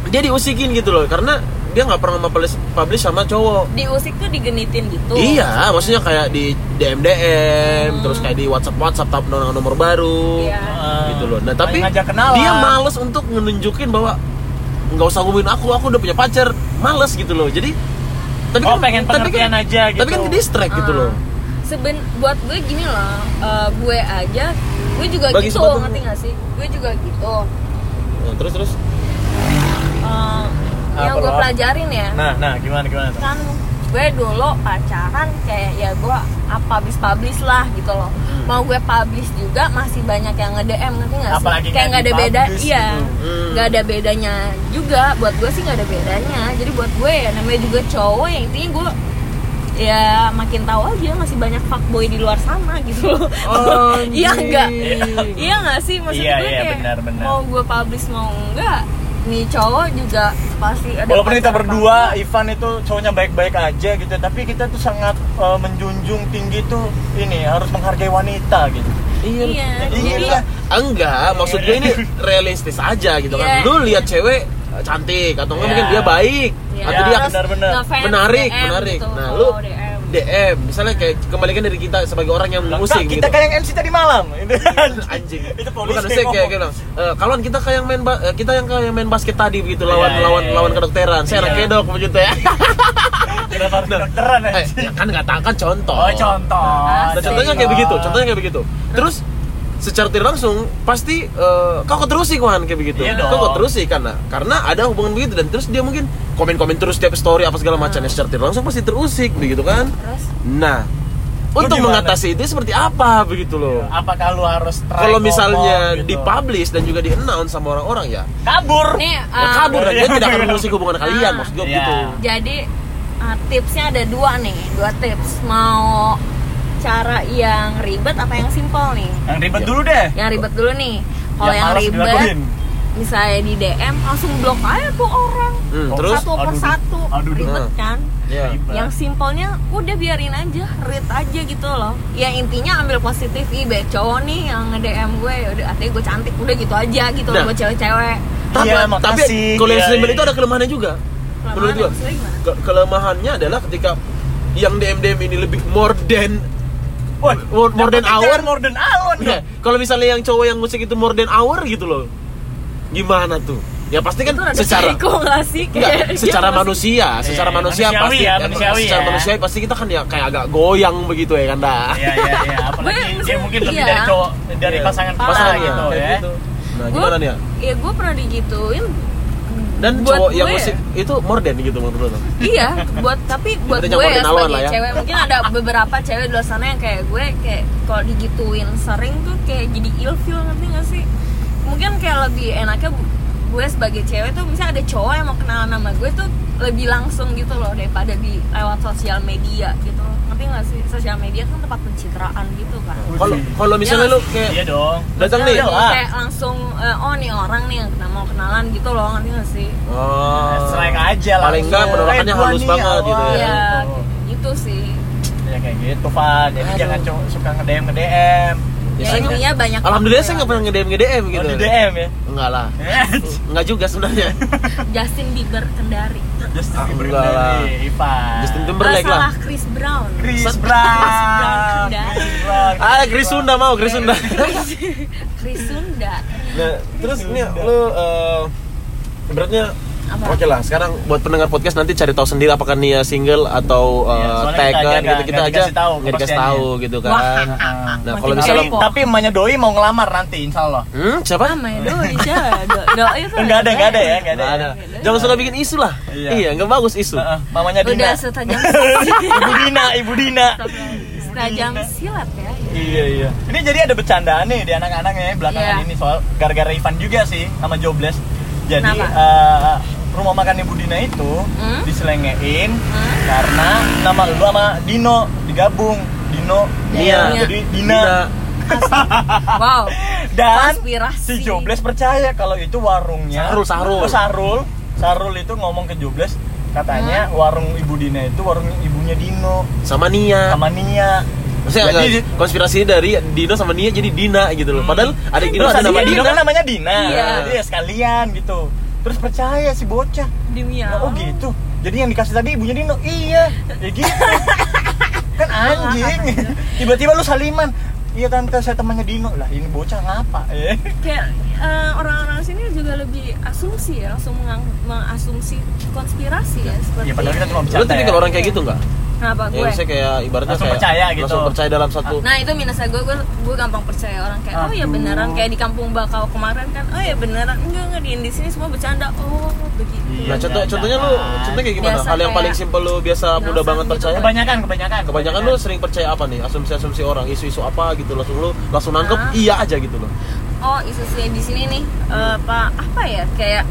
dia diusikin gitu loh karena dia nggak pernah publish publish sama cowok. diusik tuh digenitin gitu Iya, maksudnya kayak di DM DM, Hmm. terus kayak di WhatsApp WhatsApp tapi nomor nomor baru, Iya. gitu loh. Nah tapi dia males untuk menunjukin bahwa nggak usah hubungin aku, aku udah punya pacar, males gitu loh. Jadi tapi Oh, pengen pengertian aja gitu. Tapi kan ke distract gitu Ah. loh. Seben buat gue gini loh, eh, gue aja, gue juga Bagi gitu, sepatu. ngerti gak sih? Gue juga gitu. Nah, terus terus Eh, yang gue pelajarin ya, Nah, nah, gimana gimana tuh? kan gue dulu pacaran kayak ya gue apa habis publish lah gitu loh. Hmm. mau gue publish juga masih banyak yang nge DM ngerti nggak sih? Apalagi kayak nggak ada beda iya. gitu. Hmm. nggak ada bedanya juga. Buat gue sih nggak ada bedanya. Jadi buat gue ya namanya juga cowok yang intinya gue ya makin tahu aja masih banyak fuckboy di luar sana gitu loh. Oh, iya enggak iya nggak sih? Maksud Iya, gue iya, kayak benar, benar. mau gue publish mau enggak nih cowok juga pasti ada Walaupun kita berdua, apa. Ivan itu cowoknya baik-baik aja gitu, tapi kita tuh sangat eh, menjunjung tinggi tuh ini harus menghargai wanita gitu. Iya. Iya, Iya. jadi Enggak, maksud gue ini realistis aja gitu kan. Iya. Lu lihat cewek eh, cantik atau enggak Iya. mungkin dia baik ya, atau dia benar-benar. ngefans menarik, DM menarik. gitu. Nah, Oh, lu DM. DM, misalnya kayak kembalikan dari kita sebagai orang yang Lah, musik Kak, gitu. kita kayak yang MC tadi malam. Anjing. Itu Bukan polisi maksudnya kayak bilang, "Eh, kawan kita kayak yang main eh, kita yang kayak main basket tadi begitu lawan Iya, iya, lawan iya. lawan kedokteran. Saya anak Iya. kedok begitu ya. Kenapa kedokteran Eh, ya kan nggak tahu kan contoh. Oh, contoh. Nah, contohnya kayak begitu, contohnya kayak begitu. Terus secara tidak langsung pasti eh, kau kok terus sih kawan kayak begitu. Iya kau dong. kok terus sih karena karena ada hubungan begitu dan terus dia mungkin komen-komen terus tiap story apa segala macamnya secara tidak langsung pasti terusik begitu kan. terus Nah, Lu untuk gimana? mengatasi itu seperti apa begitu loh. Apakah lu harus Kalau misalnya gitu? dipublish dan juga di-announce sama orang-orang ya, kabur. nih ya uh, kabur dan dia Iya. tidak akan mengusik hubungan kalian Ah. maksud gue Iya. gitu. jadi uh, tipsnya ada dua nih dua tips mau cara yang ribet apa yang simpel nih Yang ribet Iya. dulu deh. yang ribet dulu nih kalau Yang yang, ribet dilakuin. misalnya di DM langsung blok aja tuh orang Hmm, Oh, terus satu per Aduh, satu aduh, ribet aduh. kan ya. Ribet. yang simpelnya udah biarin aja read aja gitu loh ya intinya ambil positif ih cowok nih yang nge DM gue udah artinya gue cantik udah gitu aja gitu Nah. loh buat cewek-cewek Tapi, Iya, tapi kalau yang Iya, slim iya. itu ada kelemahannya juga. Menurut Kelemahannya kelemahannya adalah ketika yang DM DM ini lebih more than Woi, more, more than hour. More than hour. Iya, kalau misalnya yang cowok yang musik itu more than hour gitu loh. Gimana tuh? Ya pasti kan secara psycho nggak sih Enggak, Kayak secara manusia, secara Iya, manusia pasti ya, manusiawi secara ya. manusiawi pasti kita kan ya kayak agak goyang begitu ya kan dah. Iya iya iya, apalagi dia mungkin lebih iya. dari cowok dari Iya. pasangan Parah. pasangan Pasangannya, gitu kayak ya. gitu. Nah, Gua- gimana nih ya? Iya gue pernah digituin Dan buat cowok yang gue- musik itu more than gitu menurut lo? Iya, buat tapi buat gue ya sebagai ya. cewek mungkin ada beberapa cewek di luar sana yang kayak gue kayak kalau digituin sering tuh kayak jadi ilfeel ngerti gak sih? Mungkin kayak lebih enaknya gue sebagai cewek tuh misalnya ada cowok yang mau kenalan sama gue tuh lebih langsung gitu loh daripada di lewat sosial media gitu ngerti gak sih sosial media kan tempat pencitraan gitu kan Kalau kalau misalnya Iya. lu kayak Iya dong. datang nih, Iya lah. kayak langsung eh, oh nih orang nih yang kena- mau kenalan gitu loh ngerti gak sih oh, Sereng aja lah. Paling enggak penolakannya Eh, halus banget gitu ya. Iya, gitu. gitu sih Ya kayak gitu, Van. Jadi Aduh. jangan suka nge-DM nge-DM. Ya, ya intinya banyak Alhamdulillah saya nggak pernah nge-DM nge-DM gitu. Oh, di DM ya. Enggak lah. Enggak juga sebenarnya. Justin Bieber kendari Justin Ah, Bieber enggak lah. dari Ivan. Justin Ah, Timberlake salah lah. Chris Brown Chris Chris Brown. Brown. Chris Brown. Ah, Chris Sunda mau, Chris Sunda. Chris Sunda Nah, terus ini lu eh beratnya Apa? Oke lah, sekarang buat pendengar podcast nanti cari tahu sendiri apakah Nia single atau Iya, soalnya kita taken aja gitu nggak- kita nggak aja nggak dikasih tahu gitu Wah, kan. ah, Nah, kalau Tapi, misalnya tapi emaknya doi mau ngelamar nanti, insya Allah. hmm, siapa? apa ya doi siapa Do- doi Enggak ada, enggak ada ya, enggak Nggak ada. ada. Jangan sudah bikin isu lah. Iya. Iya, nggak bagus isu. Mamanya Dina. udah setajam Ibu Dina, Ibu Dina. setajam silat ya Iya iya. Ini jadi ada bercandaan nih di anak-anaknya belakangan Iya. ini soal gara-gara Ivan juga sih sama Jobless. Jadi Kenapa? eh, rumah makan Ibu Dina itu Hmm? diselengein Hmm? karena nama lu sama Dino digabung. Dino Nia. jadi Dina. wow Dan Konspirasi. si Jobless percaya kalau itu warungnya Sarul, Sarul. Oh, Sarul. Sarul itu ngomong ke Jobless katanya warung Ibu Dina itu warung ibunya Dino Sama Nia. sama Nia. Maksudnya Jadi- agak konspirasi dari Dino sama Nia jadi Dina gitu loh. Padahal ada Dino ada nama Dino Dina. kan namanya Dina. Iya. Jadi ya sekalian gitu. Terus percaya si bocah. demi Oh gitu. Jadi yang dikasih tadi ibunya Dino. Iya. Ya gitu. kan anjing. Tiba-tiba lu saliman. Iya tante saya temannya Dino lah ini bocah ngapa ya kayak eh, orang-orang sini juga lebih asumsi ya langsung mengasumsi konspirasi ya seperti ya padahal kita cuma Lu tipikal ya. orang kayak gitu nggak? Kenapa Ya gue misalnya kayak ibaratnya Langsung kayak percaya gitu. Langsung percaya dalam satu Nah itu minusnya gue, gue, gue gampang percaya orang kayak oh ya Aduh. beneran kayak di kampung bakau kemarin kan oh ya beneran enggak enggak di di sini semua bercanda oh begitu Iya, Nah, contoh contohnya lu contohnya kayak gimana? Biasa Hal yang paling simpel lu biasa mudah banget gitu. percaya? Kebanyakan, kebanyakan. Kebanyakan lu sering percaya apa nih? Asumsi-asumsi orang, isu-isu apa gitu langsung lu langsung nangkep Hah? iya aja gitu loh. oh isu sih di sini nih eh, apa apa ya kayak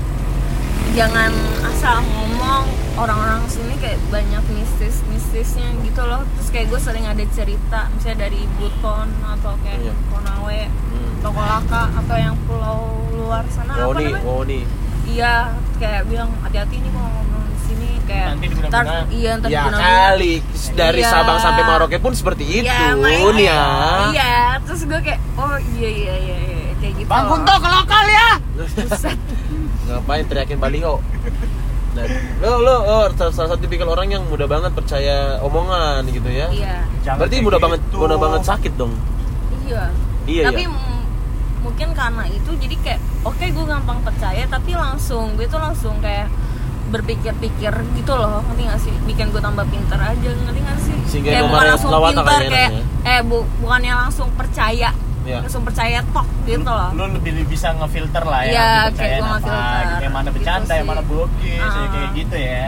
jangan asal ngomong orang-orang sini kayak banyak mistis mistisnya gitu loh terus kayak gue sering ada cerita misalnya dari Buton atau kayak Iya. Konawe Hmm. Tokolaka atau yang pulau luar sana Oh apa nih, namanya oh nih. iya kayak bilang hati-hati nih kalau ngomong di sini kayak Nanti ntar iya ntar Ya kali dari Iya. Sabang sampai Maroke pun seperti itu Iya, makanya- ya. iya terus gue kayak oh iya iya iya, iya kayak gitu Bang Kunto ke lokal ya. Ngapain teriakin baliho? Nah, lo lo oh, salah salah satu tipikal orang yang mudah banget percaya omongan gitu ya. iya Jangan Berarti mudah banget gitu. mudah banget sakit dong. iya Iya tapi ya. m- mungkin karena itu jadi kayak oke gue gampang percaya tapi langsung gue tuh langsung kayak berpikir-pikir gitu loh ngerti gak sih bikin gue tambah pinter aja ngerti gak sih Sehingga kayak bukan langsung pinter kayak enaknya. eh bu bukannya langsung percaya Iya. langsung percaya tok gitu loh Lu lebih bisa ngefilter lah ya. Iya, lebih kayak apa, ngefilter. gitu. Yang mana Gitu bercanda, sih. yang mana bogis, ya, Ah. kayak gitu ya.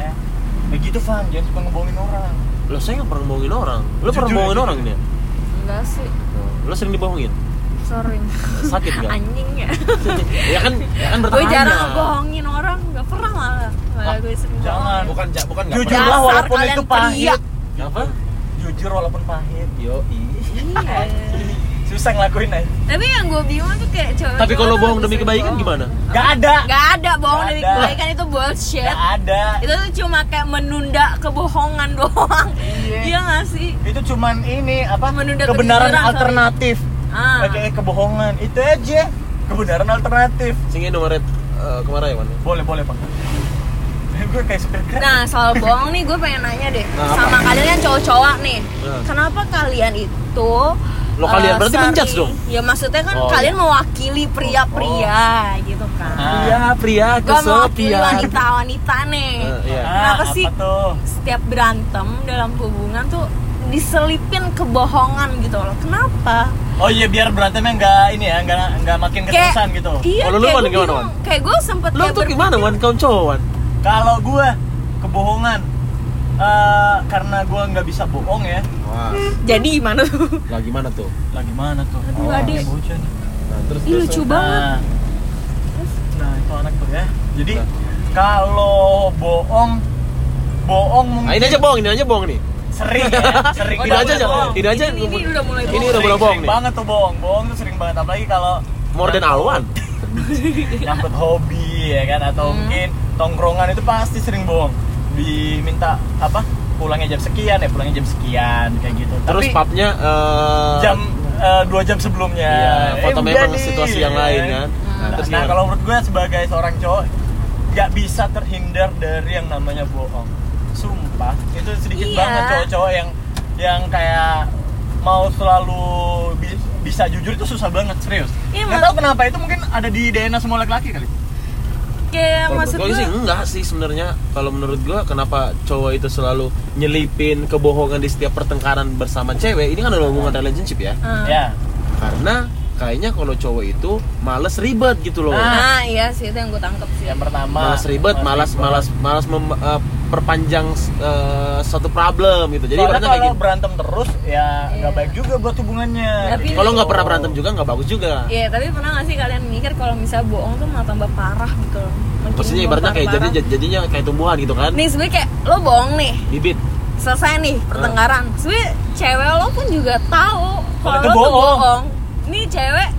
Begitu Van, jangan suka ngebohongin orang. Lo saya nggak pernah bohongin orang. Lo pernah Jujur, bohongin jujur. orang ini? ya? enggak sih Lo sering dibohongin? sorry Sakit nggak? anjing ya ya kan, ya kan gue bertanya. jarang ngebohongin orang nggak pernah malah malah Ah, gue sering jangan. bohongin. Bukan ja- bukan nggak Jujur walaupun itu pahit. Apa? Jujur walaupun pahit. Yo iya Susah ngelakuin aja. tapi yang gue bingung tuh kayak cowok Tapi kalau bohong demi kebaikan gimana? Gak ada. Gak ada bohong Nggak demi ada. kebaikan itu bullshit Gak ada. itu tuh cuma kayak menunda kebohongan doang Iya. iya gak sih Itu cuman ini apa? Menunda kebenaran kejujuran, alternatif. ah Nggak kayak kebohongan. Itu aja. Kebenaran alternatif. Singin nomor red uh, kemarin ya, Wan? Boleh, boleh, Pak. gue kayak supir grab. Nah soal bohong nih gue pengen nanya deh Nah, sama kalian yang cowok-cowok nih. Nah. Kenapa kalian itu Lo kalian eh, berarti sering- menjudge dong? Ya maksudnya kan Oh, kalian iya. mewakili pria-pria gitu kan. Ah. Pria, pria Gue mewakili kesepian. wanita-wanita nih. Eh, iya. Kenapa Ah, sih? Apa tuh? Setiap berantem dalam hubungan tuh diselipin kebohongan gitu loh. Kenapa? Oh iya biar berantemnya nggak ini ya, nggak nggak makin keterusan gitu. Iya, Kalau lu, kayak gue gimana, bingung. Wan? Kayak gue sempet Lo kayak tuh gimana, Wan? Kaum cowok, Wan? Kalau gue kebohongan eh, karena gue nggak bisa bohong ya. Wah, Jadi gimana tuh? lah gimana tuh? Lah gimana tuh? Aduh, bocah nih. Nah, terus Ih, terus, lucu terus. banget. Nah, nah itu anak tuh ya. Jadi Nah. kalau bohong, bohong mungkin Ah, ini aja bohong, ini aja bohong nih. sering ya, sering Ini aja aja. bohong. Ini aja. Ini- ini udah mulai Ini bohong. udah mulai Sering- bohong nih. banget tuh bohong, bohong tuh sering banget apalagi kalau More than Alwan. nyangkut hobi ya kan atau Hmm. mungkin tongkrongan itu pasti sering bohong diminta apa pulangnya jam sekian ya pulangnya jam sekian kayak gitu Terus tapi papnya eh, jam eh, dua jam sebelumnya Iya, foto Eh, memang nih, situasi yang ya lain kan? Nah, terus nah gimana? kalau menurut gue sebagai seorang cowok nggak bisa terhindar dari yang namanya bohong sumpah itu sedikit Iya. banget cowok-cowok yang yang kayak mau selalu bi- bisa jujur itu susah banget serius Iya, nggak tahu kenapa itu mungkin ada di DNA semua laki-laki kali Kayak Kalau maksud gue sih enggak sih sebenarnya. Kalau menurut gue kenapa cowok itu selalu nyelipin kebohongan di setiap pertengkaran bersama cewek? Ini kan adalah hubungan relationship ya. Ah. ya Karena kayaknya kalau cowok itu males ribet gitu loh. Nah. Nah, iya sih itu yang gue tangkep sih. yang pertama malas ribet, malas malas malas mem- perpanjang eh, suatu problem gitu. Jadi Soalnya kalau kayak gitu. berantem terus ya nggak Iya. baik juga buat hubungannya Tapi- Kalau nggak pernah berantem juga nggak bagus juga. Iya, tapi pernah gak sih kalian mikir kalau misalnya bohong tuh malah tambah parah gitu loh. Makin Maksudnya ibaratnya kayak jadi jadinya kayak tumbuhan gitu kan. Nih sebenernya kayak lo bohong nih, Bibit. selesai nih pertengkaran. Sebenernya cewek lo pun juga tahu kalau itu lo tuh bohong. bohong. Nih cewek,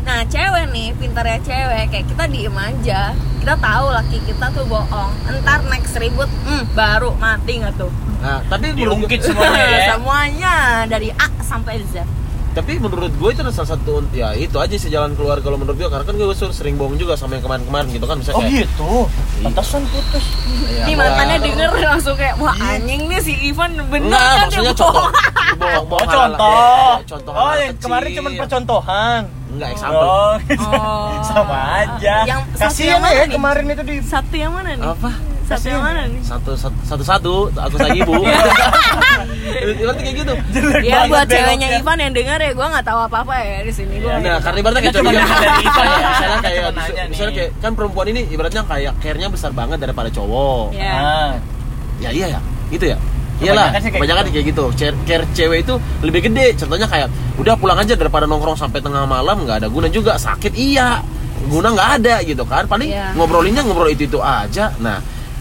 nah cewek nih pintarnya cewek kayak kita diem aja. Kita tahu laki kita tuh bohong. Entar next ribut, hmm, baru mati nggak tuh? Nah, tapi diungkit semuanya ya. Semuanya dari A sampai Z. tapi menurut gue itu salah satu ya itu aja sih jalan keluar kalau menurut gue karena kan gue sering bohong juga sama yang kemarin-kemarin gitu kan misalnya oh kayak, gitu? Pantasan putus. Ya, Nih wah. mantannya denger langsung kayak wah anjing nih si Ivan bener Enggak, kan maksudnya dia contoh. Bohong. bohong oh bohong contoh. Contoh oh yang kemarin cuma percontohan Enggak example. Oh, Oh. sama aja. Yang satu Kasihan yang mana ya nih? kemarin itu di Satu yang mana nih? Apa? Satu yang mana nih? Satu satu satu, satu aku sayang ibu. Ibaratnya kayak gitu. jelek Ya buat ceweknya. Ivan yang denger ya gue nggak tahu apa-apa ya di sini gue. Iya. Nah, karena ibaratnya kayak cuma dari Ivan ya. misalnya kayak misalnya kayak kan perempuan ini ibaratnya kayak care-nya besar banget daripada cowok. Ya. Ah. Ya iya ya, gitu ya. Iyalah, Kebanyakan sih kayak kebanyakan gitu. kayak gitu. Care, care cewek itu lebih gede. Contohnya kayak udah pulang aja daripada nongkrong sampai tengah malam nggak ada guna juga. Sakit iya, guna nggak ada gitu kan. Paling Iya. ngobrolinnya ngobrol itu itu aja. Nah,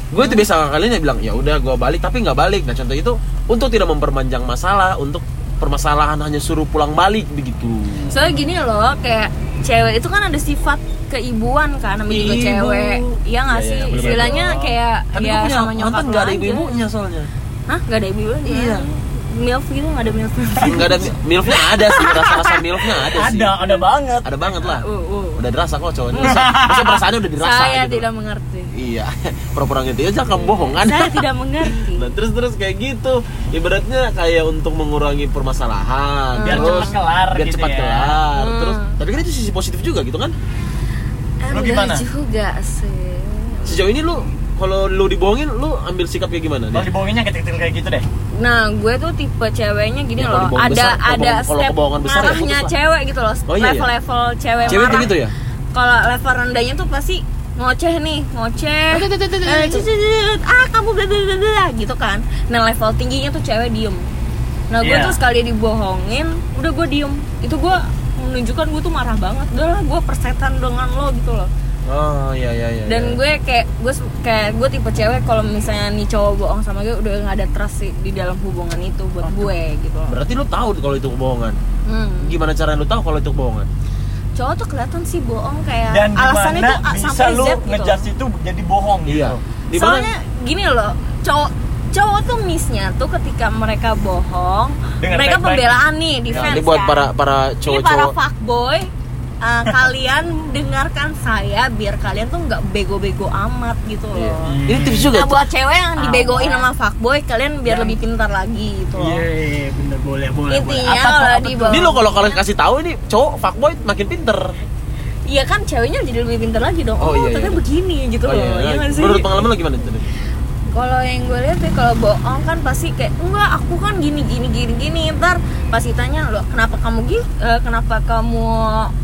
gue itu biasa kalian yang bilang ya udah gue balik tapi nggak balik. Nah contoh itu untuk tidak memperpanjang masalah, untuk permasalahan hanya suruh pulang balik begitu. Soalnya gini loh, kayak cewek itu kan ada sifat keibuan kan, namanya juga cewek. Iya nggak Iya, sih? iya, bener-bener. Istilahnya kayak Tapi ya sama nyokap nggak ada aja. ibu-ibunya soalnya. Hah? Gak ada ibu-ibunya? Iya. Milf gitu nggak ada milf? Nggak ada milfnya ada sih, rasa-rasa milfnya ada sih. Ada, ada banget. Ada banget lah. Uh, uh. Udah dirasa kok cowok ini. Maksudnya perasaannya udah dirasa Saya gitu. tidak mengerti. Iya, pura-pura gitu aja kamu bohong kan? Saya tidak mengerti. Nah terus terus kayak gitu, ibaratnya kayak untuk mengurangi permasalahan, Biar terus cepat kelar biar gitu cepat ya. kelar. Hmm. Terus, tapi kan itu sisi positif juga gitu kan? Lu Enggak gimana? juga sih. Sejauh ini lu kalau lu dibohongin, lu ambil sikap kayak gimana? Kalau Nih? dibohonginnya kecil-kecil kayak gitu deh. Nah, gue tuh tipe ceweknya gini Ya, loh. Ada besar- ada step kebohongan besar ya marahnya lah. cewek gitu loh. Oh, iya, iya. Level-level cewek, Cewek marah. gitu ya? Kalau level rendahnya tuh pasti ngoceh nih, ngoceh. Eh, ah, kamu bla bla bla bla gitu kan. Nah, level tingginya tuh cewek diem. Nah, gue Iya. tuh sekali dibohongin, udah gue diem. Itu gue menunjukkan gue tuh marah banget. Udah lah, gue persetan dengan lo gitu loh. Oh iya iya iya. dan iya. gue kayak gue kayak gue tipe cewek kalau misalnya nih cowok bohong sama gue udah nggak ada trust sih di dalam hubungan itu buat gue gitu loh berarti lu tahu kalau itu kebohongan. hmm. Gimana cara lu tahu kalau itu kebohongan? cowok tuh kelihatan sih bohong kayak Dan alasannya tuh A bisa sampai lu Z gitu ngejudge itu jadi bohong Iya. gitu. Di mana? soalnya gini loh cowok cowok tuh missnya tuh ketika mereka bohong Dengan mereka pembelaan nih Nah, defense ini buat kan. para para ini para cowok-cowok. fuckboy uh, kalian dengarkan saya biar kalian tuh nggak bego-bego amat gitu loh Iya. Ini tips juga. Nah buat cewek yang dibegoin Amat. sama fuckboy kalian biar Yang- lebih pintar lagi gitu loh. Iya, iya, bener boleh boleh. Intinya boleh. Apa kalau apa di bawah- Ini lo kalau kalian kasih tahu ini cowok fuckboy makin pinter. Iya kan ceweknya jadi lebih pintar lagi dong. Oh, Oh, iya, ternyata iya. begini gitu Oh, loh. iya, Iya iya. sih? Menurut pengalaman lo gimana itu? Kalau yang gue lihat ya kalau bohong kan pasti kayak enggak aku kan gini gini gini gini ntar pasti tanya lo kenapa kamu gitu kenapa kamu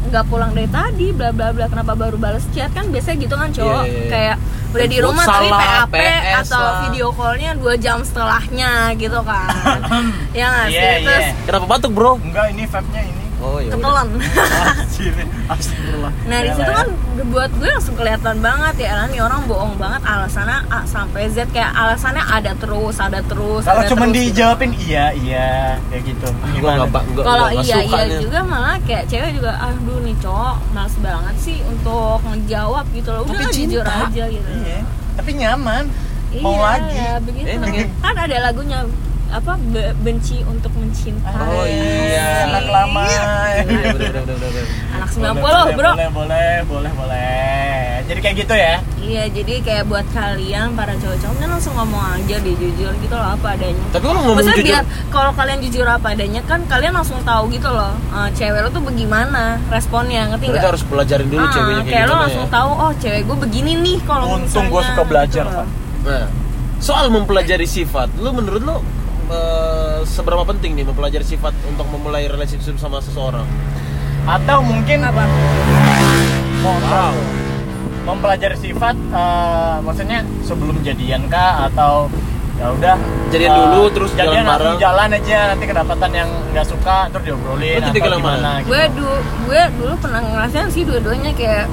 nggak pulang dari tadi bla bla bla kenapa baru balas chat kan biasanya gitu kan cowok Iya, iya, iya. kayak udah di rumah tapi PAP PS atau lah. video callnya dua jam setelahnya gitu kan ya nggak sih Iya, iya. terus Kenapa batuk bro? Enggak, ini vape-nya ini. Oh iya. ketelan. Nah di situ ya. kan buat gue langsung kelihatan banget ya nih orang bohong banget alasannya A sampai Z kayak alasannya ada terus ada terus Kalau ada cuma terus gitu. dijawabin iya iya kayak gitu. Nggak- Kalau iya iya juga malah kayak cewek juga aduh nih cowok males banget sih untuk ngejawab gitu loh udah jujur aja gitu Iya, tapi nyaman. Mau Iya, lagi. ya begitu ya? kan ada lagunya apa Be- benci untuk mencintai Oh iya. anak lama. Iya, bener, bener, anak 90 Boleh, bro Boleh, boleh, boleh, boleh. Jadi kayak gitu ya. Iya, jadi kayak buat kalian para cowok-cowok kan langsung ngomong aja deh jujur gitu loh apa adanya. Tapi kalau ngomong Maksudnya jujur, biar kalau kalian jujur apa adanya kan kalian langsung tahu gitu loh eh, cewek lo tuh bagaimana responnya ngerti nggak? harus pelajarin dulu Ah, ceweknya kayak, kayak lo langsung ya. tahu oh cewek gue begini nih kalau Untung gua suka belajar, gitu. Nah, soal mempelajari sifat, lu menurut lu eh, seberapa penting nih mempelajari sifat untuk memulai relationship sama seseorang? Atau mungkin Apa? wow. mempelajari sifat eh, maksudnya sebelum jadian kah atau ya udah Jadian eh, dulu, terus jadian jalan bareng. jalan aja nanti kedapatan yang nggak suka terus diobrolin atau gimana mana? gitu. Gue dulu gue dulu pernah ngerasain sih dua-duanya kayak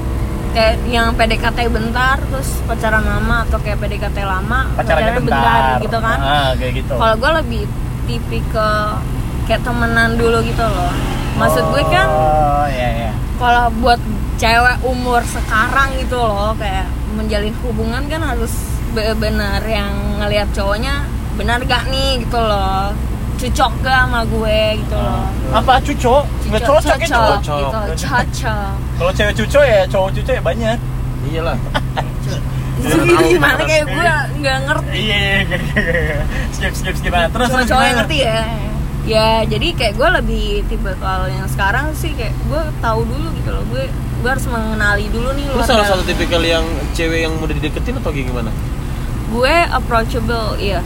kayak yang PDKT bentar terus pacaran lama atau kayak PDKT lama pacarannya bentar, gitu kan. ah, kayak gitu. Kalau gue lebih tipikal kayak temenan dulu gitu loh. Maksud gue kan oh iya iya. kalau buat cewek umur sekarang gitu loh kayak menjalin hubungan kan harus benar yang ngelihat cowoknya benar gak nih gitu loh cocok gak sama gue gitu loh. Apa cuco nggak cocok ya cowok Cocok. gitu cocok kalau cewek cuco ya cowok cuco ya banyak. Iyalah. gimana kayak gue nggak ngerti. Iya iya, iya, iya. skip skip skip. Nah, terus terus cowok-cowok yang ngerti ya. Ya jadi kayak gue lebih tipe kalau yang sekarang sih kayak gue tahu dulu gitu loh. Gue gue harus mengenali dulu nih Lu salah satu tipikal yang cewek yang mudah dideketin atau gimana? gue approachable iya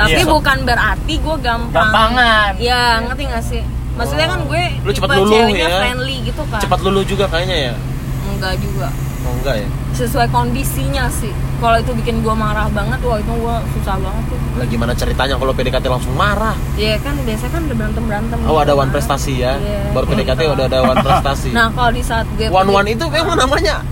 tapi Iya. bukan berarti gue gampang Gampangan. ya ngerti gak sih maksudnya kan gue Lu cepat ceweknya ya. friendly gitu kan Cepat lulu juga kayaknya ya? enggak juga Oh enggak ya? sesuai kondisinya sih kalau itu bikin gue marah banget wah itu gue susah banget tuh Lah gimana ceritanya kalau PDKT langsung marah? ya kan biasanya kan udah berantem berantem Oh ada one prestasi ya? Baru PDKT udah ada one prestasi nah kalau di saat gue One one itu memang namanya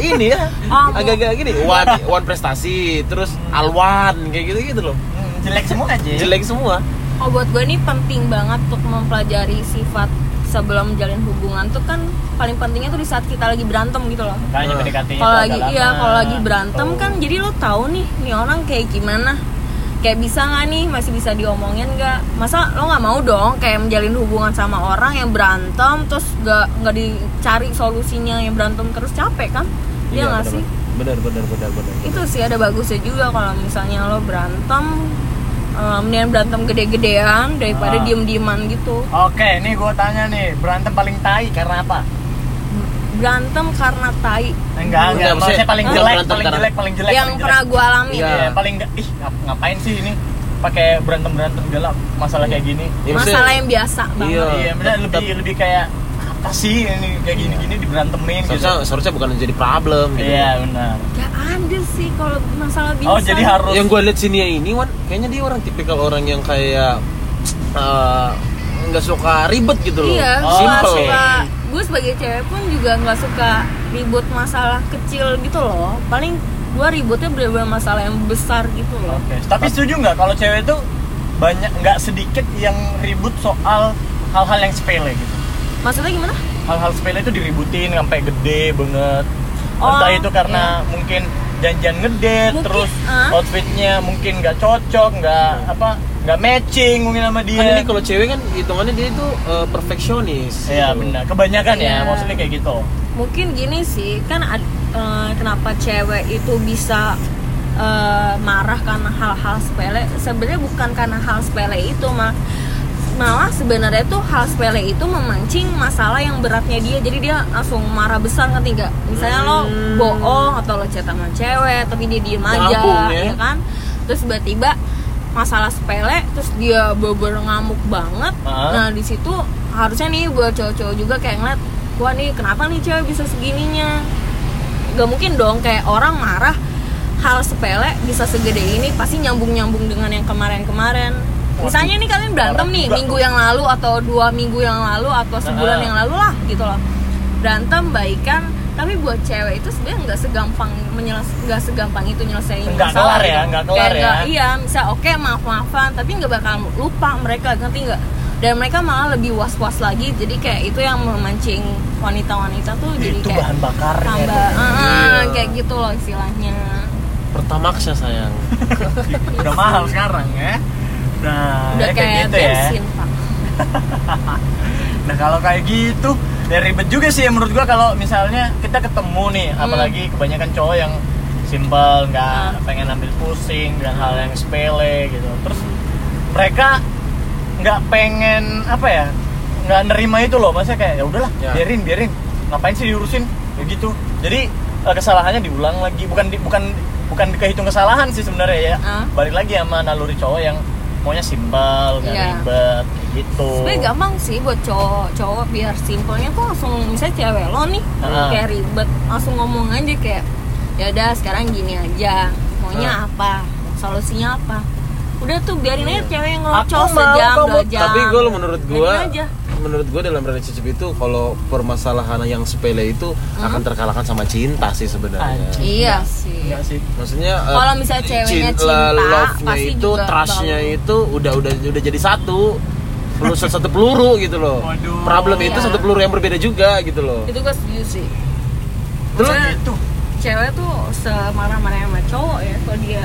ini ya Apa? agak-agak gini one one prestasi terus alwan kayak gitu gitu loh jelek semua aja jelek semua Oh buat gue ini penting banget untuk mempelajari sifat sebelum menjalin hubungan tuh kan paling pentingnya tuh di saat kita lagi berantem gitu loh. makanya. PDKT -nya Kalau lagi iya kalau lagi berantem Tuh. kan jadi lo tahu nih nih orang kayak gimana. Kayak bisa nggak nih masih bisa diomongin nggak? Masa lo nggak mau dong kayak menjalin hubungan sama orang yang berantem terus nggak nggak dicari solusinya yang berantem terus capek kan? Iya nggak benar, sih? benar benar benar benar itu sih ada bagusnya juga kalau misalnya lo berantem eh, mendingan berantem gede-gedean daripada Ah. diem-dieman gitu Oke, ini gue tanya nih, berantem paling tai karena apa? berantem karena tai Enggak, Enggak, maksudnya maksudnya paling jelek, paling karena- jelek, paling jelek yang paling pernah gue alami Iya. Iya, paling enggak, ih ngap- ngapain sih ini pakai berantem berantem galak masalah kayak gini? Ya, maksudnya- masalah yang biasa banget Iya. Iya, bener lebih lebih kayak apa sih ini kayak gini gini diberantemin gitu. seharusnya seharusnya bukan jadi problem gitu Iya, benar. ya ada sih kalau masalah bisa Oh, jadi harus yang gue lihat sini ya ini Wan kayaknya dia orang tipikal orang yang kayak eh, nggak suka ribet gitu loh iya Oh, suka simple suka gue sebagai cewek pun juga nggak suka ribut masalah kecil gitu loh paling gue ributnya bener-bener masalah yang besar gitu loh Oke, tapi setuju nggak kalau cewek itu banyak nggak sedikit yang ribut soal hal-hal yang sepele gitu. Maksudnya gimana Hal-hal sepele itu diributin sampai gede banget. Oh, Entah itu karena mungkin janjian ngedate, Mungkin, terus ah. outfitnya mungkin nggak cocok, nggak apa, nggak matching mungkin sama dia. kan ini kalau cewek kan hitungannya dia itu eh, perfeksionis Iya gitu. benar, kebanyakan ya, Iya. maksudnya kayak gitu. mungkin gini sih kan eh, kenapa cewek itu bisa eh, marah karena hal-hal sepele sebenarnya bukan karena hal sepele itu mah malah sebenarnya tuh hal sepele itu memancing masalah yang beratnya dia jadi dia langsung marah besar nggak misalnya lo Hmm. bohong atau lo chat sama cewek tapi dia diem aja Ngabung ya. ya kan terus tiba-tiba masalah sepele terus dia beber ngamuk banget Ah. nah di situ harusnya nih buat cowok-cowok juga kayak ngeliat wah nih kenapa nih cewek bisa segininya gak mungkin dong kayak orang marah hal sepele bisa segede ini pasti nyambung-nyambung dengan yang kemarin-kemarin misalnya nih kalian berantem nih minggu yang lalu atau dua minggu yang lalu atau sebulan Nah. yang lalu lah gitu loh berantem baikan tapi buat cewek itu sebenarnya nggak segampang menyeles nggak segampang itu nyelesain Nggak masalah kelar ya, gitu. nggak kelar Kayak ya. nggak- iya misal oke maaf maafan tapi nggak bakal lupa mereka ngerti nggak dan mereka malah lebih was was lagi jadi kayak itu yang memancing wanita-wanita tuh jadi itu kayak bahan bakarnya. tambah ah, Iya. kayak gitu loh istilahnya pertamaxnya sayang Udah mahal sekarang ya. Nah, udah ya kayak, gitu ya. pak Nah kalau kayak gitu ya ribet juga sih ya menurut gua kalau misalnya kita ketemu nih, Hmm. apalagi kebanyakan cowok yang simpel, nggak Hmm. pengen ambil pusing dengan hal yang sepele gitu. Terus mereka nggak pengen apa ya, nggak nerima itu loh, maksudnya kayak ya udahlah, Ya. biarin biarin, ngapain sih diurusin kayak gitu. Jadi eh, kesalahannya diulang lagi, bukan di, bukan bukan kehitung kesalahan sih sebenarnya ya. Ah. Balik lagi sama naluri cowok yang maunya simpel, nggak Iya. ribet, gitu. sebenarnya gampang sih buat cowok cowok biar simpelnya tuh langsung misalnya cewek lo nih Ah. kayak ribet langsung ngomong aja kayak ya udah sekarang gini aja maunya Ah. apa solusinya apa udah tuh biarin aja cewek yang ngelocos sejam dua jam tapi gue menurut gue menurut gue dalam relationship itu kalau permasalahan yang sepele itu Hmm? akan terkalahkan sama cinta sih sebenarnya Anjing. iya sih Enggak sih. maksudnya eh, Kalau misalnya ceweknya cinta, love-nya pasti itu trustnya itu udah udah udah jadi satu peluru satu peluru gitu loh Waduh. problem itu Iya. satu peluru yang berbeda juga gitu loh itu gue setuju sih Terus gitu. cewek tuh semarah-marahnya sama cowok ya kalau dia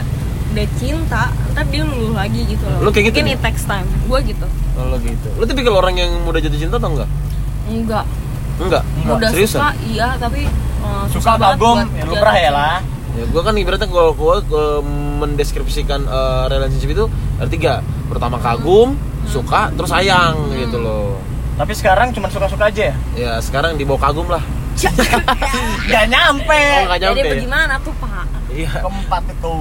udah cinta ntar dia luluh lagi gitu loh. Lu kayak gitu mungkin nih? it takes time. Gue gitu. Kalau gitu. Lu tipikal orang yang mudah jatuh cinta atau enggak. Enggak? Enggak Enggak. udah seriusan? suka iya tapi uh, Suka kagum, buat ya lumrah jatuh ya lah. ya gue kan ibaratnya kalau gue mendeskripsikan eh, relationship itu ada tiga. Pertama kagum suka terus sayang gitu loh. Tapi sekarang cuma suka-suka aja ya? ya sekarang dibawa kagum lah. Gak nyampe. oh nggak jadi nyampe bagaimana tuh pak? Iya. Keempat itu.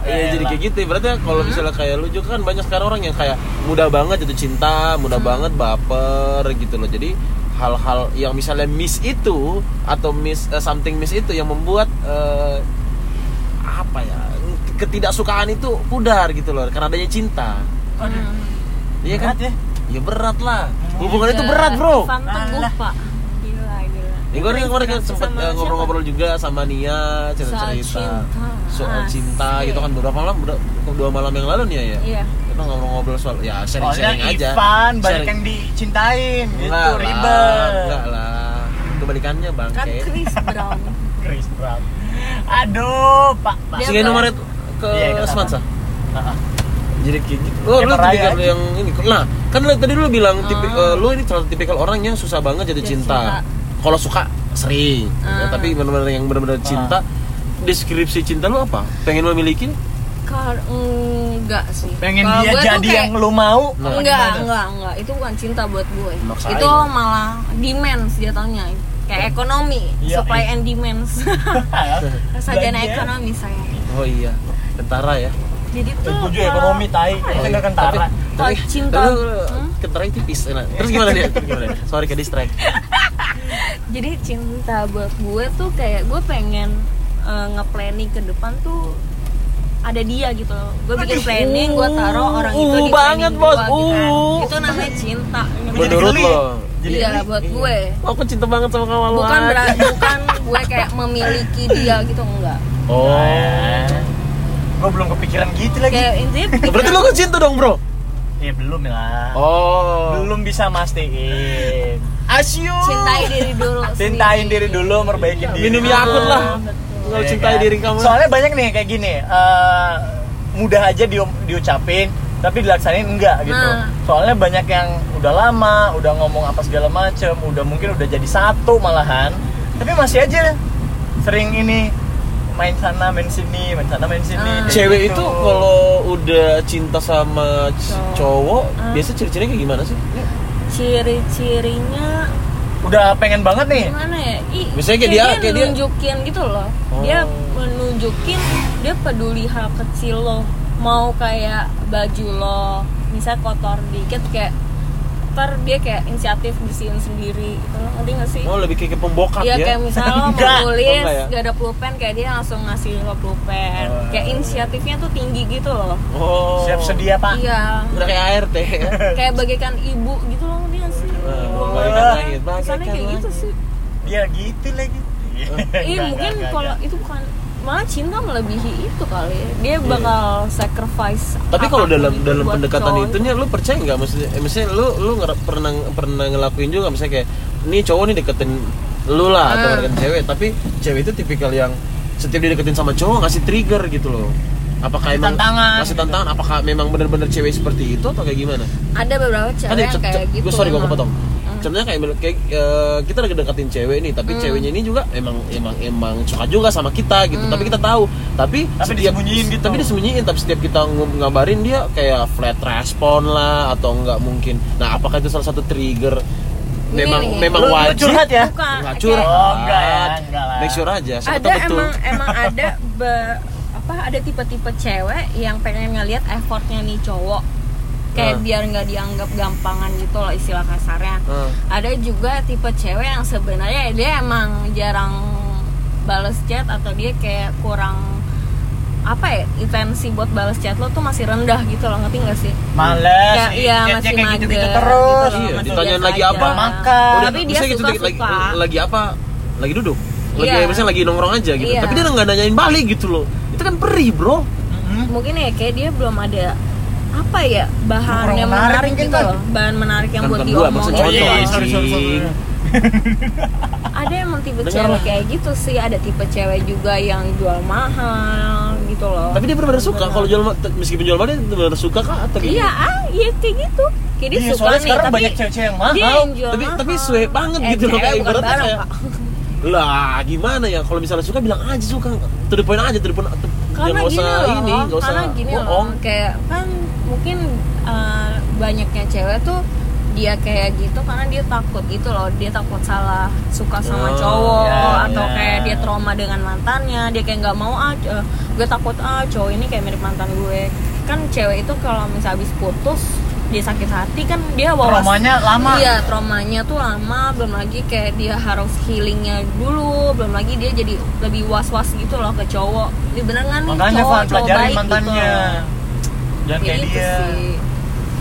Iya jadi kayak gitu. Berarti kalau misalnya kayak lu juga kan banyak sekarang orang yang kayak mudah banget jatuh cinta, mudah banget baper gitu loh. Jadi hal-hal yang misalnya miss itu atau miss eh, something miss itu yang membuat eh, apa ya ketidaksukaan itu pudar gitu loh karena adanya cinta. Hmm. Iya kan? Berat ya? Ya berat lah. Hubungan itu berat bro. Alah. pak Ya, gue kemarin kan sama eh, ngobrol-ngobrol juga sama Nia cerita-cerita Soal cinta. soal cinta Asik. gitu kan beberapa malam udah- dua malam yang lalu nih ya. iya Kita ngobrol-ngobrol soal ya sharing-sharing aja. Ivan banyak Sharing. yang dicintain gitu, Enggak lah, ribet. Enggak lah. Kebalikannya bang. kan Chris Brown Chris Brown. Aduh, Pak, Pak. Dia Sini apa? nomor itu ke. Ah, ah. Jadi kayak gitu. Oh, lu tipikal aja. yang ini. Nah, kan lu- tadi lu bilang tipi, eh, lu ini terlalu tipikal orang yang susah banget jatuh Jatuh cinta. cinta. Kalau suka sering, ya, Ah. tapi benar-benar yang benar-benar cinta. Deskripsi cinta lu apa? Pengen memiliki? Kar enggak sih Pengen Kalau dia jadi kayak- yang lu mau? Nah. enggak gimana? enggak enggak itu bukan cinta buat gue Maksain. itu malah demands jatuhnya kayak ekonomi Iya, supply iya. and demands sarjana ekonomi saya Oh iya, tentara ya. Jadi tuh juga kalau- ekonomi tai, apa ya? kita kan Tapi, cinta. Hmm? kentara tipis. Nah, terus gimana dia? Sorry ke distract. jadi cinta buat gue tuh kayak gue pengen eh, nge-planning ke depan tuh ada dia gitu loh gue bikin planning gue taruh orang itu Uh, di banget, Bos. gue gitu kan. Uh. itu namanya cinta Jadi Menurut lo? Jadi iya geli. buat gue Aku cinta banget sama lu. bukan An. bera- bukan gue kayak memiliki dia gitu enggak Oh. Gue belum kepikiran gitu lagi. kayak intinya Berarti lu kan cinta dong, Bro? Ya belum lah. Oh. Belum bisa mastiin. Asyu. cintai diri dulu Cintain sendiri. diri dulu, merbaikin diri. Minum Yakult lah. betul. Kalau Iya cintai kan? diri kamu. Soalnya banyak nih kayak gini. eh, mudah aja di- diucapin, tapi dilaksanain enggak gitu. Nah. Soalnya banyak yang udah lama, udah ngomong apa segala macem, udah mungkin udah jadi satu malahan, tapi masih aja sering ini main sana main sini, main sana main sini. Kayak Cewek gitu. itu kalau udah cinta sama Cowok. cowok, Ah. biasa ciri-cirinya kayak gimana sih? ciri-cirinya udah pengen banget nih. gimana ya Ih, Misalnya kayak dia- kayak dia- nunjukin gitu loh Oh. dia menunjukin dia peduli hal kecil lo mau kayak baju lo misal kotor dikit kayak ntar dia kayak inisiatif bersihin sendiri gitu ngerti gak sih Oh, lebih kayak ke pembokat Iya ya. kayak misalnya lo Enggak. mau tulis Oh, ya? gak ada pulpen kayak dia langsung ngasih lo pulpen Oh. kayak inisiatifnya tuh tinggi gitu loh Oh. Siap sedia pak. iya Udah kayak ART ya. kayak bagaikan ibu gitu loh ngerti gak sih Nah, Ibu bagaikan bagaikan kayak gitu sih Dia gitu lagi. Iya Enggak, mungkin kalau itu bukan malah cinta melebihi itu kali ya. dia bakal sacrifice Iya. Tapi kalau dalam itu dalam pendekatan cowok itu nya lu percaya nggak maksudnya eh, misalnya lu lu pernah pernah ngelakuin juga misalnya kayak nih cowok nih deketin lu lah atau Hmm. deketin cewek tapi cewek itu tipikal yang setiap dia deketin sama cowok ngasih trigger gitu loh apakah emang tantangan ngasih gitu. tantangan apakah memang benar-benar cewek seperti itu atau kayak gimana ada beberapa cewek Kan yang kayak gitu gua sorry gua emang. kepotong Hmm. Contohnya kayak, kayak eh, kita lagi deketin cewek nih tapi Hmm. ceweknya ini juga emang emang emang suka juga sama kita gitu Hmm. tapi kita tahu tapi, Tapi disembunyiin gitu. tapi disembunyiin tapi setiap kita ng- ngabarin dia kayak flat respon lah atau enggak mungkin nah apakah itu salah satu trigger Ini memang nih. memang Lu- wajib curhat ya? Bukan, nggak curhat Oh, enggak ya, enggak lah. make sure aja siapa ada betul emang emang ada be- apa ada tipe-tipe cewek yang pengen ngelihat effortnya nih cowok kayak Hmm. biar nggak dianggap gampangan gitu loh istilah kasarnya Hmm. ada juga tipe cewek yang sebenarnya dia emang jarang bales chat atau dia kayak kurang apa ya intensi buat balas chat lo tuh masih rendah gitu loh ngerti gak sih Males. Kayak- iya, chatnya masih kayak gitu-gitu mager terus. gitu loh. Iya, Masih ditanyain biasa lagi aja. apa? Makan. Udah, Tapi dia misalnya gitu, suka-suka. lagi, lagi apa lagi duduk lagi Iya. misalnya lagi nongkrong aja gitu Iya. tapi dia nggak nanyain balik gitu loh itu kan perih bro mungkin ya kayak dia belum ada apa ya bahan Kurang yang menarik menarik, gitu kan? loh bahan menarik yang Kan buat diomongin contoh, iya, anjing. sorry, sorry, sorry. ada emang tipe Dengar cewek lah. kayak gitu sih ada tipe cewek juga yang jual mahal gitu loh tapi dia benar-benar suka kalau jual meskipun jual mahal dia benar-benar suka kah atau iya ah iya kayak gitu dia Iya, suka soalnya nih sekarang tapi banyak cewek-cewek yang mahal. yang jual tapi mahal. tapi suwe banget Eh, gitu loh kayak ibaratnya kayak lah gimana ya kalau misalnya suka bilang aja suka to the point aja to the point karena nggak gini usah loh ini nggak usah karena gini loh bohong kayak kan mungkin uh, banyaknya cewek tuh dia kayak gitu karena dia takut gitu loh. Dia takut salah suka sama Oh, cowok ya, atau ya. kayak dia trauma dengan mantannya. Dia kayak nggak mau ah eh, gue takut ah cowok ini kayak mirip mantan gue. Kan cewek itu kalau misal habis putus dia sakit hati kan dia wawas traumanya lama. Iya, traumanya tuh lama, belum lagi kayak dia harus healingnya dulu, belum lagi dia jadi lebih was-was gitu loh ke cowok. Ini bener nggak nih makanya cowok, cowok baik mantannya. gitu. Jangan kayak dia sih.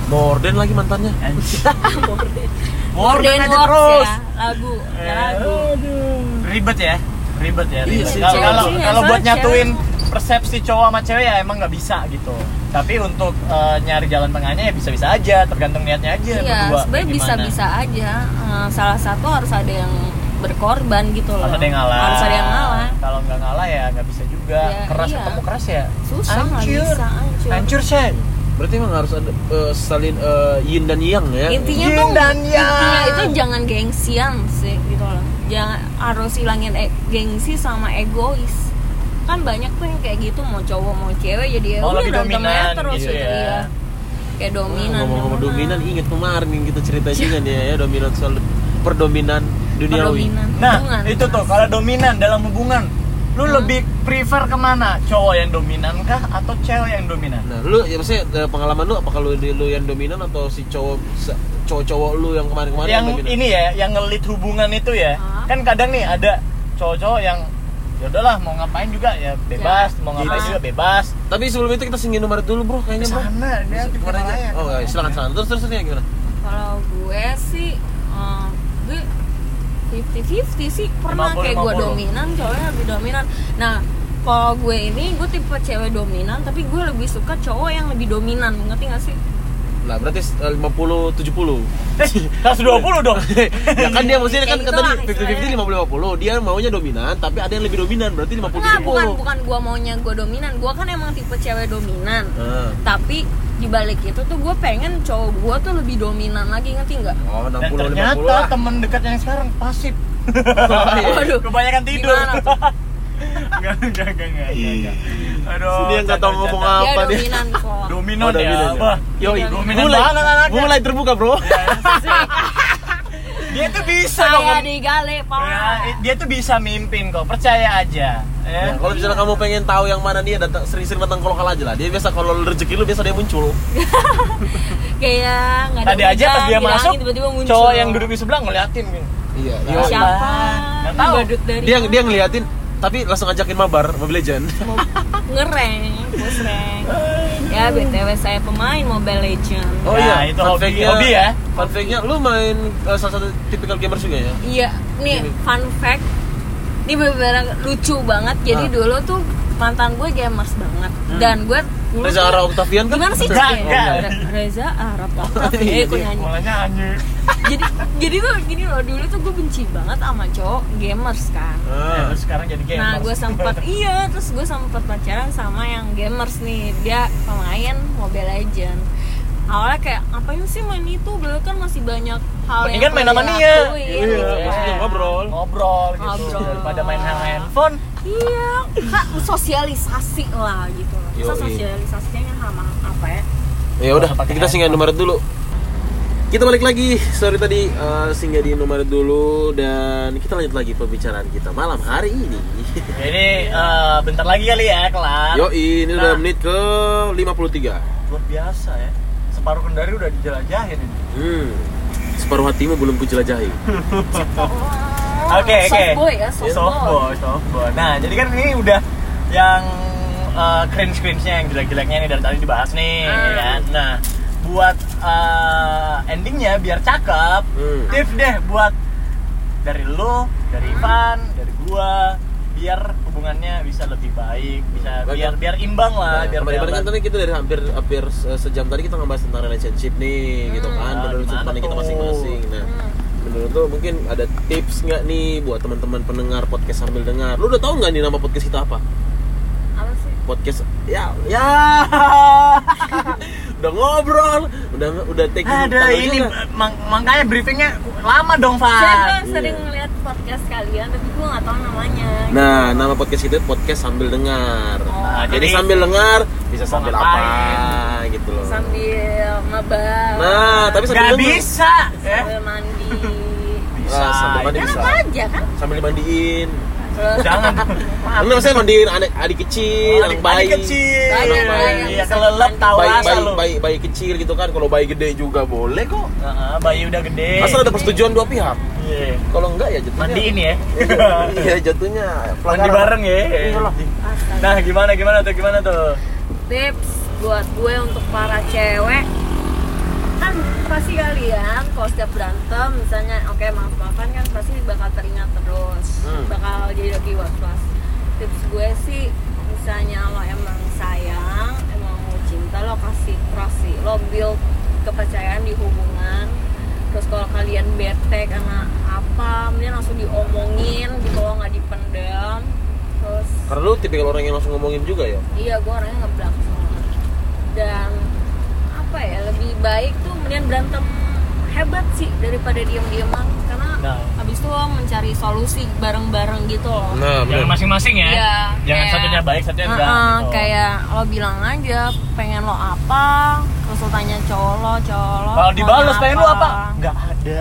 Morden lagi mantannya. Morden. Morden aja terus ya, lagu, ya Eh, lagu. ribet ya ribet ya Iya ribet. sih, kalau cewek kalau buat nyatuin persepsi cowok sama cewek ya emang nggak bisa gitu tapi untuk eh, nyari jalan tengahnya ya bisa-bisa aja tergantung niatnya aja Iya, sebenarnya bisa-bisa aja. Eh, salah satu harus ada yang berkorban gitu loh. harus ada yang ngalah Harus ada yang ngalah. kalau nggak ngalah ya nggak bisa juga Ya, keras iya. ketemu keras ya Susah nggak hancur bisa, hancur. hancur sih Berarti emang harus ada eh, salin eh, yin dan yang ya. intinya Yin tuh dan yang. intinya itu jangan gengsian sih gitu loh jangan harus hilangin e- gengsi sama egois kan banyak tuh yang kayak gitu mau cowok mau cewek jadi ya Mau udah dominan terus gitu gitu ya. ya kayak dominan Ngomong-ngomong dominan. dominan, inget kemarin yang kita cerita juga nih ya, dominan soal perdominan duniawi. Nah Hubungan. itu tuh kalau dominan dalam hubungan lu Hmm. lebih prefer ke mana cowok yang dominan kah atau cewek yang dominan Nah, lu ya maksudnya pengalaman lu apa kalau di lu yang dominan atau si cowok cowok-cowok lu yang kemarin-kemarin yang dominan? ini ya yang ngelit hubungan itu ya Ah. kan kadang nih ada cowok-cowok yang ya udahlah mau ngapain juga ya bebas mau ngapain Gitu. juga bebas Tapi sebelum itu kita singin nomor dulu, Bro, kayaknya, Bro. sana dia di Ke mana aja? Oh, ya, silakan silakan. Terus terus ya gimana? kalau gue sih eh, gue 50-50 sih pernah 50-50. kayak gue dominan cowoknya lebih dominan nah kalau gue ini gue tipe cewek dominan tapi gue lebih suka cowok yang lebih dominan ngerti gak sih Nah, berarti eh, 50 70. eh 120 dong ya kan dia maksudnya kan gitu tadi lah 50 50 Dia maunya dominan, tapi ada yang lebih dominan. Berarti 50 Enggak, 70. bukan bukan gue maunya gue dominan gue kan emang tipe cewek dominan Nah. tapi dibalik itu tuh gue pengen cowok gue tuh lebih dominan lagi ngerti nggak Oh, 60 dan 50 ternyata lah. temen dekat yang sekarang pasif Oh, iya. Waduh. kebanyakan tidur? Enggak enggak enggak enggak enggak aduh Dia nggak tahu canda, ngomong apa dia? dominan kok dominan Oh, ya dominan ya. Wah, Yo, dominan mulai, anaknya mulai terbuka, Bro. dia tuh bisa kok saya digale Ya, pak dia tuh bisa mimpin kok percaya aja ya. Ya, kalau misalnya kamu pengen tahu yang mana dia datang sering-sering datang kalau kalah aja lah. Dia biasa kalau rezeki lu biasa dia muncul. kayak nggak ada tadi aja pas dia bilangin masuk tiba-tiba muncul cowok yang duduk di sebelah ngeliatin gini Iya. Yo, siapa Nggak tahu. Dia mana? dia ngeliatin tapi langsung ajakin mabar Mobile Legend. Mau ngereng bos reng ya btw saya pemain Mobile Legend Oh Ya, iya, itu fun hobi- fact-nya- hobi ya. Fun fact-nya lu main eh, salah satu tipikal gamers juga ya? iya nih fun fact ini bener-bener lucu banget jadi Ah. dulu tuh mantan gue gamers banget dan gue dulu Reza tuh- Ara Octavian kan? gimana sih Enggak. Re- Reza Arab Octavian Iya, eh kok iya. nyanyi mulanya anjir jadi jadi tuh gini loh dulu tuh gue benci banget sama cowok gamers kan Ya, Ah. terus sekarang jadi gamer Nah, gue sempet iya, terus gue sempet pacaran sama yang gamers nih. Dia pemain Mobile Legend. Awalnya kayak ngapain sih main itu? Belum kan masih banyak hal Mendingan yang main sama dia. Iya, gitu maksudnya ngobrol. ngobrol gitu Ngobrol. daripada main handphone Iya, kak sosialisasi lah gitu. Masa Yoi. sosialisasinya sama apa ya? Ya udah, kita singgah Indomaret dulu. Kita balik lagi. Sorry tadi eh, singgah di Indomaret dulu dan kita lanjut lagi pembicaraan kita malam hari ini. jadi eh, bentar lagi kali ya kelar Yo, ini udah Nah. menit ke 53. luar biasa ya separuh kendari udah dijelajahin ini Hmm. Separuh hatimu belum kujelajahi. Oke, oke. Soft boy ya, soft, soft boy. boy, soft boy. Nah, jadi kan ini udah yang uh, cringe cringe-nya yang jelek-jeleknya nih dari tadi dibahas nih, Ah. ya kan. Nah, buat uh, endingnya biar cakep, Hmm. tips deh buat dari lo, dari Ivan, dari gua, biar hubungannya bisa lebih baik, bisa Baik, biar biar imbang lah, biar kemarin kan tadi kita dari hampir hampir se- sejam tadi kita ngebahas tentang relationship nih, gitu kan, Nah, menurut sudut pandang kita masing-masing. Nah, Hmm. Menurut lo mungkin ada tips nggak nih buat teman-teman pendengar podcast sambil dengar? Lu udah tahu nggak nih nama podcast kita apa? Apa sih? Podcast ya ya udah ngobrol udah udah taking Ada ini juga. mak- makanya briefingnya lama dong, Saya Pak. tuh sering ngeliat podcast kalian tapi gue nggak tahu namanya. nah nama podcast itu podcast sambil dengar Oh. Nah, jadi Jadi- sambil dengar bisa sambil apa gitu loh sambil ngebal. nah tapi sambil Gak dengar bisa. Ya. sambil mandi. Bisa. Nah, sambil mandi bisa apa aja kan? sambil dimandiin Terus Jangan. Ini maksudnya mandiin adik, adik kecil, anak bayi, Adik kecil. Bayi, anak bayi, bayi. Iya, kelelep tahu bayi, rasa bayi, lu. bayi, bayi kecil gitu kan. Kalau bayi gede juga boleh kok. Heeh, bayi udah gede. Asal ada persetujuan dua pihak. Iya. Kalau enggak ya jatuhnya. Mandiin ya. iya jatuhnya. Mandi pelanggaran. bareng ya. Nah, gimana gimana tuh? Gimana tuh? tips buat gue untuk para cewek kan pasti kalian kalau setiap berantem misalnya oke maaf maafan kan pasti bakal teringat terus. Hmm. bakal jadi lebih was was tips gue sih misalnya lo emang sayang emang mau cinta lo kasih trust sih. Lo build kepercayaan di hubungan. Terus kalau kalian bete karena apa mending langsung diomongin gitu lo nggak dipendam. Terus Karena lu tipikal orang yang langsung ngomongin juga ya. iya gue orangnya ngeblak dan apa ya lebih baik tuh mending berantem hebat sih daripada diem-dieman karena Nah. habis itu lo mencari solusi bareng-bareng gitu loh Nah, Jangan masing-masing ya. Iya, Jangan kayak- satunya baik, satunya enggak Heeh, gitu. kayak lo bilang aja pengen lo apa terus lo tanya cowok lo cowok lo Kalau dibalas pengen lu apa? Enggak ada.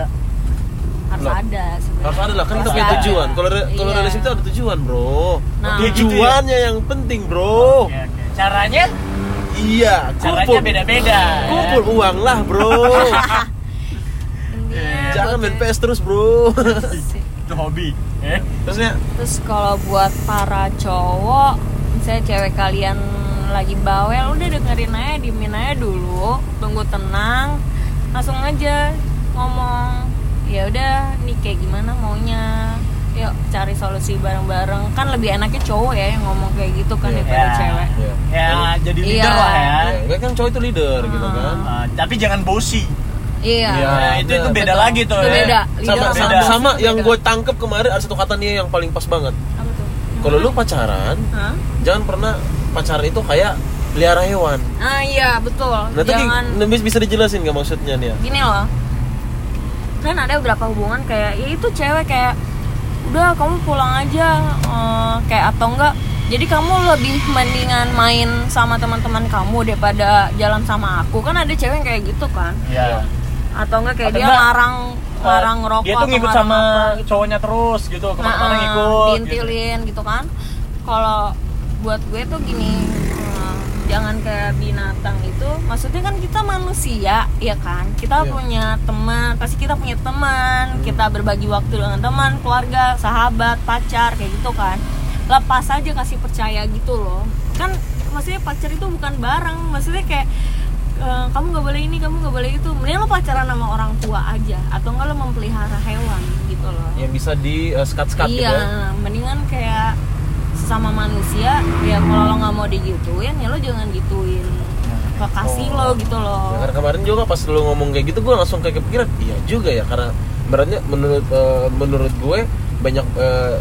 harus Loh. ada sebenarnya harus ada lah kan kita Harus punya ada. tujuan. Kalau re- kalau Iya. relasi itu ada tujuan, Bro. Nah. Tujuannya yang penting, Bro. Oke, oke. Caranya Iya, caranya kumpul. beda-beda. ya. Kumpul uang lah, Bro. Intinya Jangan main cewek- PS terus, Bro. Itu hobi. Ya. Terusnya Terus kalau buat para cowok, misalnya cewek kalian lagi bawel, udah dengerin aja, diemin aja dulu, tunggu tenang, langsung aja ngomong. Ya udah, nih kayak gimana maunya? Yuk cari solusi bareng-bareng. Kan lebih enaknya cowok ya yang ngomong kayak gitu kan Iya. daripada Ya. cewek. Iya. Ya, jadi leader Iya. lah ya. Ya, kan cowok itu leader gitu Hmm. kan. Ah, tapi jangan bosi. Iya. Iya. Nah, itu itu beda Betul. lagi tuh Itu ya. beda. Sama Leader sama, beda. sama boss yang gue tangkep kemarin ada satu kata nih yang paling pas banget. Apa tuh? Kalau lu pacaran, Hah? jangan pernah pacaran itu kayak pelihara hewan. Ah iya betul. Nah, Jangan Nebis bisa dijelasin gak maksudnya nih ya? gini loh kan ada beberapa hubungan kayak ya itu cewek kayak udah kamu pulang aja eh, kayak atau enggak jadi kamu lebih mendingan main sama teman-teman kamu daripada jalan sama aku kan ada cewek yang kayak gitu kan Iya. atau enggak kayak Atau dia enggak, larang larang Eh, ngerokok Dia tuh atau ngikut larang sama apa gitu. cowoknya terus gitu, ke mana-mana Nah, ngikut. gitu. diintilin gitu. kan kalau buat gue tuh gini jangan kayak binatang itu maksudnya kan kita manusia ya kan kita Iya. punya teman pasti kita punya teman Hmm. kita berbagi waktu dengan teman keluarga sahabat pacar kayak gitu kan lepas aja kasih percaya gitu loh kan maksudnya pacar itu bukan barang maksudnya kayak eh, kamu nggak boleh ini kamu nggak boleh itu mending lo pacaran sama orang tua aja atau enggak lo memelihara hewan gitu loh Yang bisa di uh, skat-skat gitu iya ya. mendingan kayak sesama manusia ya kalau lo nggak mau digituin ya lo jangan gituin kekasih Oh. lo gitu loh Ya, karena kemarin juga pas lu ngomong kayak gitu gue langsung kayak kepikiran iya juga ya karena beratnya menurut eh, menurut gue banyak eh,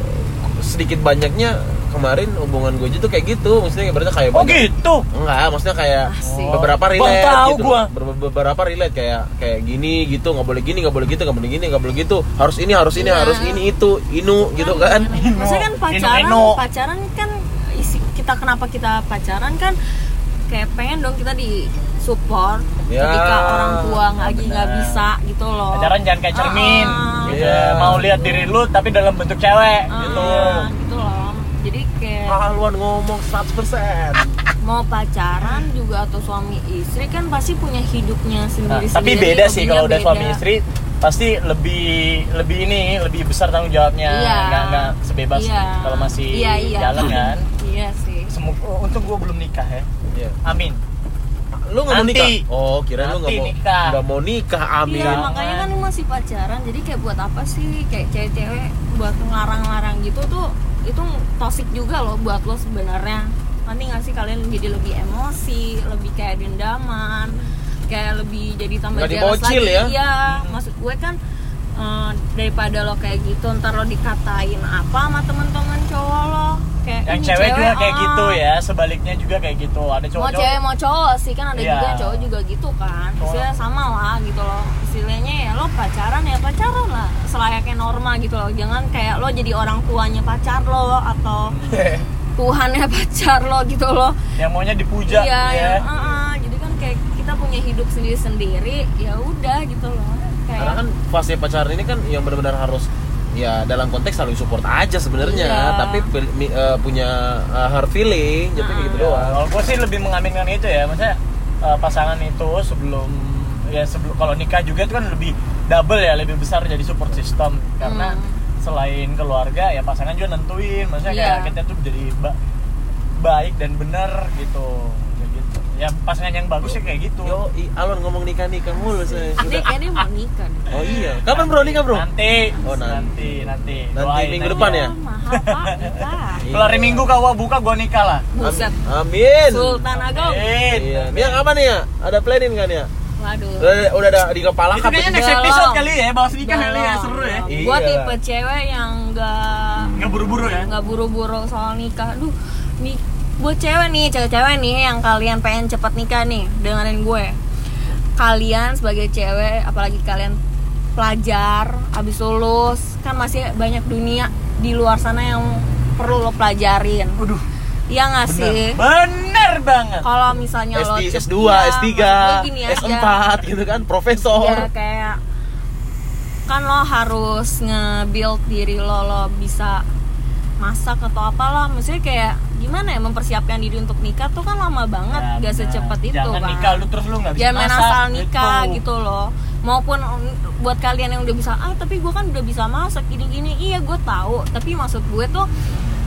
sedikit banyaknya kemarin hubungan gue itu kayak gitu maksudnya berarti kayak Oh banyak gitu. enggak maksudnya kayak Asik. beberapa Bang, relate tahu gitu gua. Ber- beberapa relate kayak kayak gini gitu nggak boleh gini nggak boleh gitu nggak boleh gini nggak boleh gitu harus ini harus ini Iya. harus ini itu inu gitu kan maksudnya kan pacaran Eno-eno. pacaran kan isi kita kenapa kita pacaran kan kayak pengen dong kita di support Ya, ketika orang tua lagi nggak bisa gitu loh Pacaran jangan kayak cermin. Ah. Gitu. Iya. Mau lihat diri lu tapi dalam bentuk cewek Ah, gitu. gitu haluan ngomong 100% mau pacaran juga atau suami istri kan pasti punya hidupnya Nah, sendiri tapi beda sih kalau udah suami istri pasti lebih lebih ini lebih besar tanggung jawabnya Iya. nggak nggak sebebas Iya. kalau masih Iya, iya. jalan kan iya sih Semoga, oh, untung gue belum nikah ya Iya. amin lu nggak mau nikah? Oh kira lu nggak mau nikah. nggak mau nikah amin. Iya makanya kan lu masih pacaran jadi kayak buat apa sih? Kayak cewek-cewek buat ngelarang-larang gitu tuh itu toxic juga loh buat lo sebenarnya. Nanti nggak sih kalian jadi lebih emosi lebih kayak dendaman kayak lebih jadi tambah dibocil lagi. ya? iya maksud gue kan eh, daripada lo kayak gitu ntar lo dikatain apa sama teman-teman cowok lo kayak yang ini cewek juga kayak ah, gitu ya sebaliknya juga kayak gitu. Ada cowok mau cewek mau cowok sih kan ada Iya. juga cowok juga gitu kan. Istilahnya sama lah gitu loh. Istilahnya ya lo pacaran ya pacaran lah. Selayaknya norma gitu loh. Jangan kayak lo jadi orang tuanya pacar lo atau Tuhannya pacar lo gitu loh. Yang maunya dipuja iya ya. yang, ah, ah. jadi kan kayak kita punya hidup sendiri sendiri ya udah gitu loh. Kayak Karena kan fase pacaran ini kan yang benar-benar harus ya dalam konteks saling support aja sebenarnya, Iya. tapi eh, punya eh, hard feeling, jadi kayak gitu Ya, doang. kalau gue sih lebih mengaminkan itu ya maksudnya eh, pasangan itu sebelum ya sebelum kalau nikah juga itu kan lebih double ya lebih besar jadi support system karena Hmm. selain keluarga ya pasangan juga nentuin maksudnya kayak Iya. kita tuh jadi ba- baik dan benar gitu ya pasangan yang bagus sih kayak gitu Yo, i, Alon ngomong nikah nikah mulu saya. Udah. kayaknya mau nikah. Oh iya, kapan bro nikah bro? nanti Oh, nanti. nanti nanti Nanti minggu depan ya? mahal pak nikah Iya. kalau hari minggu kau buka gua nikah lah buset Amin. Sultan Agong Amin. Iya. Nia kapan nih ya? Ada planning kan ya? waduh Udah, udah ada di kepala itu kayaknya next episode kali ya bahas nikah kali ya seru ya Iya. Gua tipe cewek yang enggak nggak buru-buru ya nggak buru-buru soal nikah. Duh, nih buat cewek nih, cewek-cewek nih yang kalian pengen cepat nikah nih, dengerin gue. Kalian sebagai cewek, apalagi kalian pelajar, abis lulus, kan masih banyak dunia di luar sana yang perlu lo pelajarin. Waduh, Iya nggak sih? bener banget Kalau misalnya lo S3, cep- S2, iya, S3, maksud gue gini aja. S4 gitu kan, profesor. ya kayak kan lo harus nge-build diri lo lo bisa masak atau apalah maksudnya kayak gimana ya mempersiapkan diri untuk nikah tuh kan lama banget Ya, gak secepat itu Jangan kan nikah lu terus lu nggak bisa jangan masak, asal nikah gitu. gitu. loh maupun buat kalian yang udah bisa ah tapi gue kan udah bisa masak gini-gini iya gue tahu tapi maksud gue tuh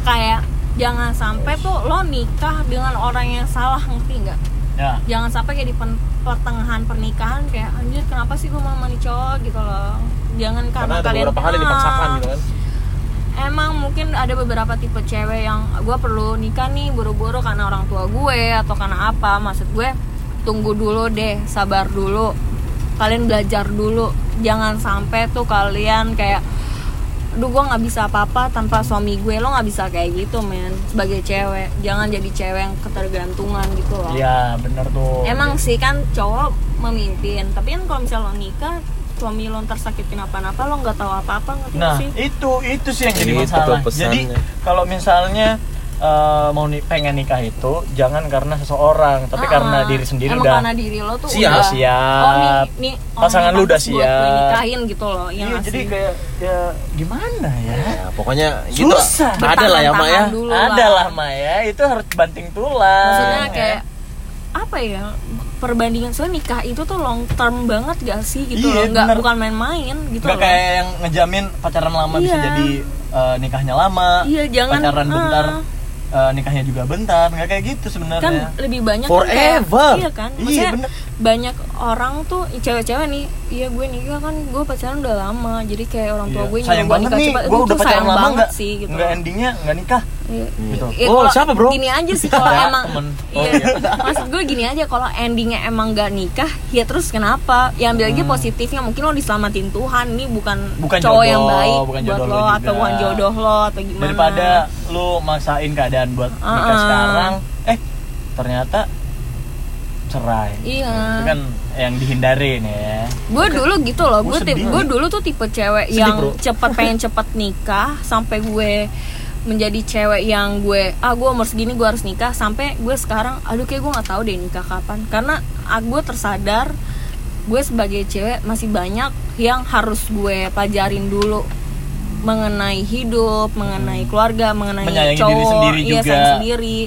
kayak jangan sampai tuh lo nikah dengan orang yang salah ngerti nggak Ya. jangan sampai kayak di pertengahan pernikahan kayak anjir kenapa sih gue mau sama nih cowok gitu loh jangan karena, Karena ada kalian beberapa hal yang dipaksakan Ah, gitu kan. Emang mungkin ada beberapa tipe cewek yang gue perlu nikah nih buru-buru karena orang tua gue atau karena apa. Maksud gue tunggu dulu deh sabar dulu. Kalian belajar dulu. Jangan sampai tuh kalian kayak Duh gue nggak bisa apa-apa tanpa suami gue. Lo nggak bisa kayak gitu men Sebagai cewek. Jangan jadi cewek yang ketergantungan gitu loh. Iya, bener tuh. Emang sih kan cowok memimpin, tapi kan kalau misalnya lo nikah, suami lo ntar sakit kenapa-napa lo nggak tahu apa-apa ngerti nggak Nah, sih? itu itu sih yang jadi Itu masalah. Jadi kalau misalnya eh, mau ni- pengen nikah itu jangan karena seseorang, tapi Ah, karena diri sendiri emang udah karena diri lo tuh Siap. udah Siap. Oh nih, nih orang Pasangan lu udah siap. nikahin gitu loh. Iya Iya, nggak jadi kayak ya gimana ya? Ya, pokoknya gitu. Susah. Ada lah ya, ya. Dulu Ada lah Maya, itu harus banting tulang. Maksudnya ya. kayak apa ya? Perbandingan soalnya nikah itu tuh long term banget gak sih gitu Iya, loh, nggak bener. bukan main-main gitu nggak loh. kayak yang ngejamin pacaran lama bisa Iya. jadi eh, nikahnya lama. Iya, jangan, pacaran ah. bentar eh, nikahnya juga bentar. Nggak kayak gitu sebenarnya. kan lebih banyak kan kayak- Forever. iya kan Iya, bener. Banyak orang tuh cewek-cewek nih iya gue nikah kan gue pacaran udah lama jadi kayak orang tua Iya. gue sayang nyuruh banget nikah nih, cepat. gue udah tuh pacaran sayang lama banget nggak sih gitu nggak endingnya nggak nikah. Iya. Gitu. Ya, Oh, siapa, bro? Gini aja sih kalau Ya, emang iya, Oh, iya. maksud gue gini aja kalau endingnya emang gak nikah ya terus kenapa ya ambil aja Hmm. positifnya mungkin lo diselamatin Tuhan nih bukan, Bukan cowok jodoh, yang baik bukan buat lo lo juga. atau bukan jodoh lo atau gimana Daripada lu maksain keadaan buat nikah Uh-uh. sekarang, eh ternyata cerai. iya Itu kan yang dihindarin ya. gue dulu gitu loh gue tip sedih. gue dulu tuh tipe cewek Sedih, yang bro. cepet pengen cepet nikah sampai gue menjadi cewek yang gue ah gue umur segini gue harus nikah sampai gue sekarang aduh kayak gue nggak tahu deh nikah kapan karena ah, gue tersadar gue sebagai cewek masih banyak yang harus gue pelajarin dulu mengenai hidup mengenai keluarga mengenai Menyayangi diri cowok sendiri iya juga. sendiri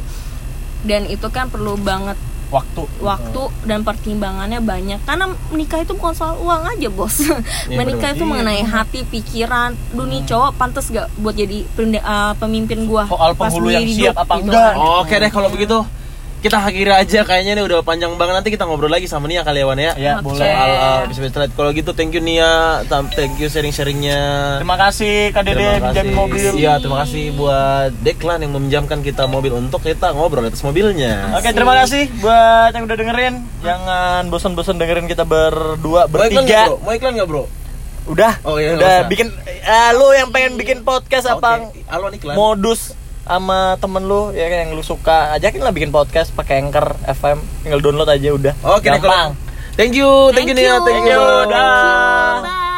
dan itu kan perlu banget Waktu. waktu dan pertimbangannya banyak karena menikah itu bukan soal uang aja bos menikah bener. itu Iya, mengenai hati pikiran duh nih cowok pantas gak buat jadi uh, pemimpin gua Soal pas penghulu yang di siap apa gitu enggak. kan. Oke deh kalau begitu kita akhiri aja kayaknya nih udah panjang banget nanti kita ngobrol lagi sama Nia kali ya Wan ya. Ya, Oke. boleh. Soal uh. Kalau gitu thank you Nia, thank you sharing-sharingnya. Terima kasih Kak Dede mobil. Iya, terima kasih buat Deklan yang meminjamkan kita mobil untuk kita ngobrol atas mobilnya. Oke, terima kasih buat yang udah dengerin. Jangan bosan-bosan dengerin kita berdua, Mau iklan nggak, bertiga. bro? Mau iklan nggak, Bro? Udah, Oh, iya, udah bikin eh, lu yang pengen bikin podcast apa Oke, Alon iklan. modus sama temen lu ya kan, yang lu suka ajakin lah bikin podcast pakai Anchor FM tinggal download aja udah Oke, nih, gampang kalau- Thank you, thank, you Nia, thank, Thank you, you. dah. Bye.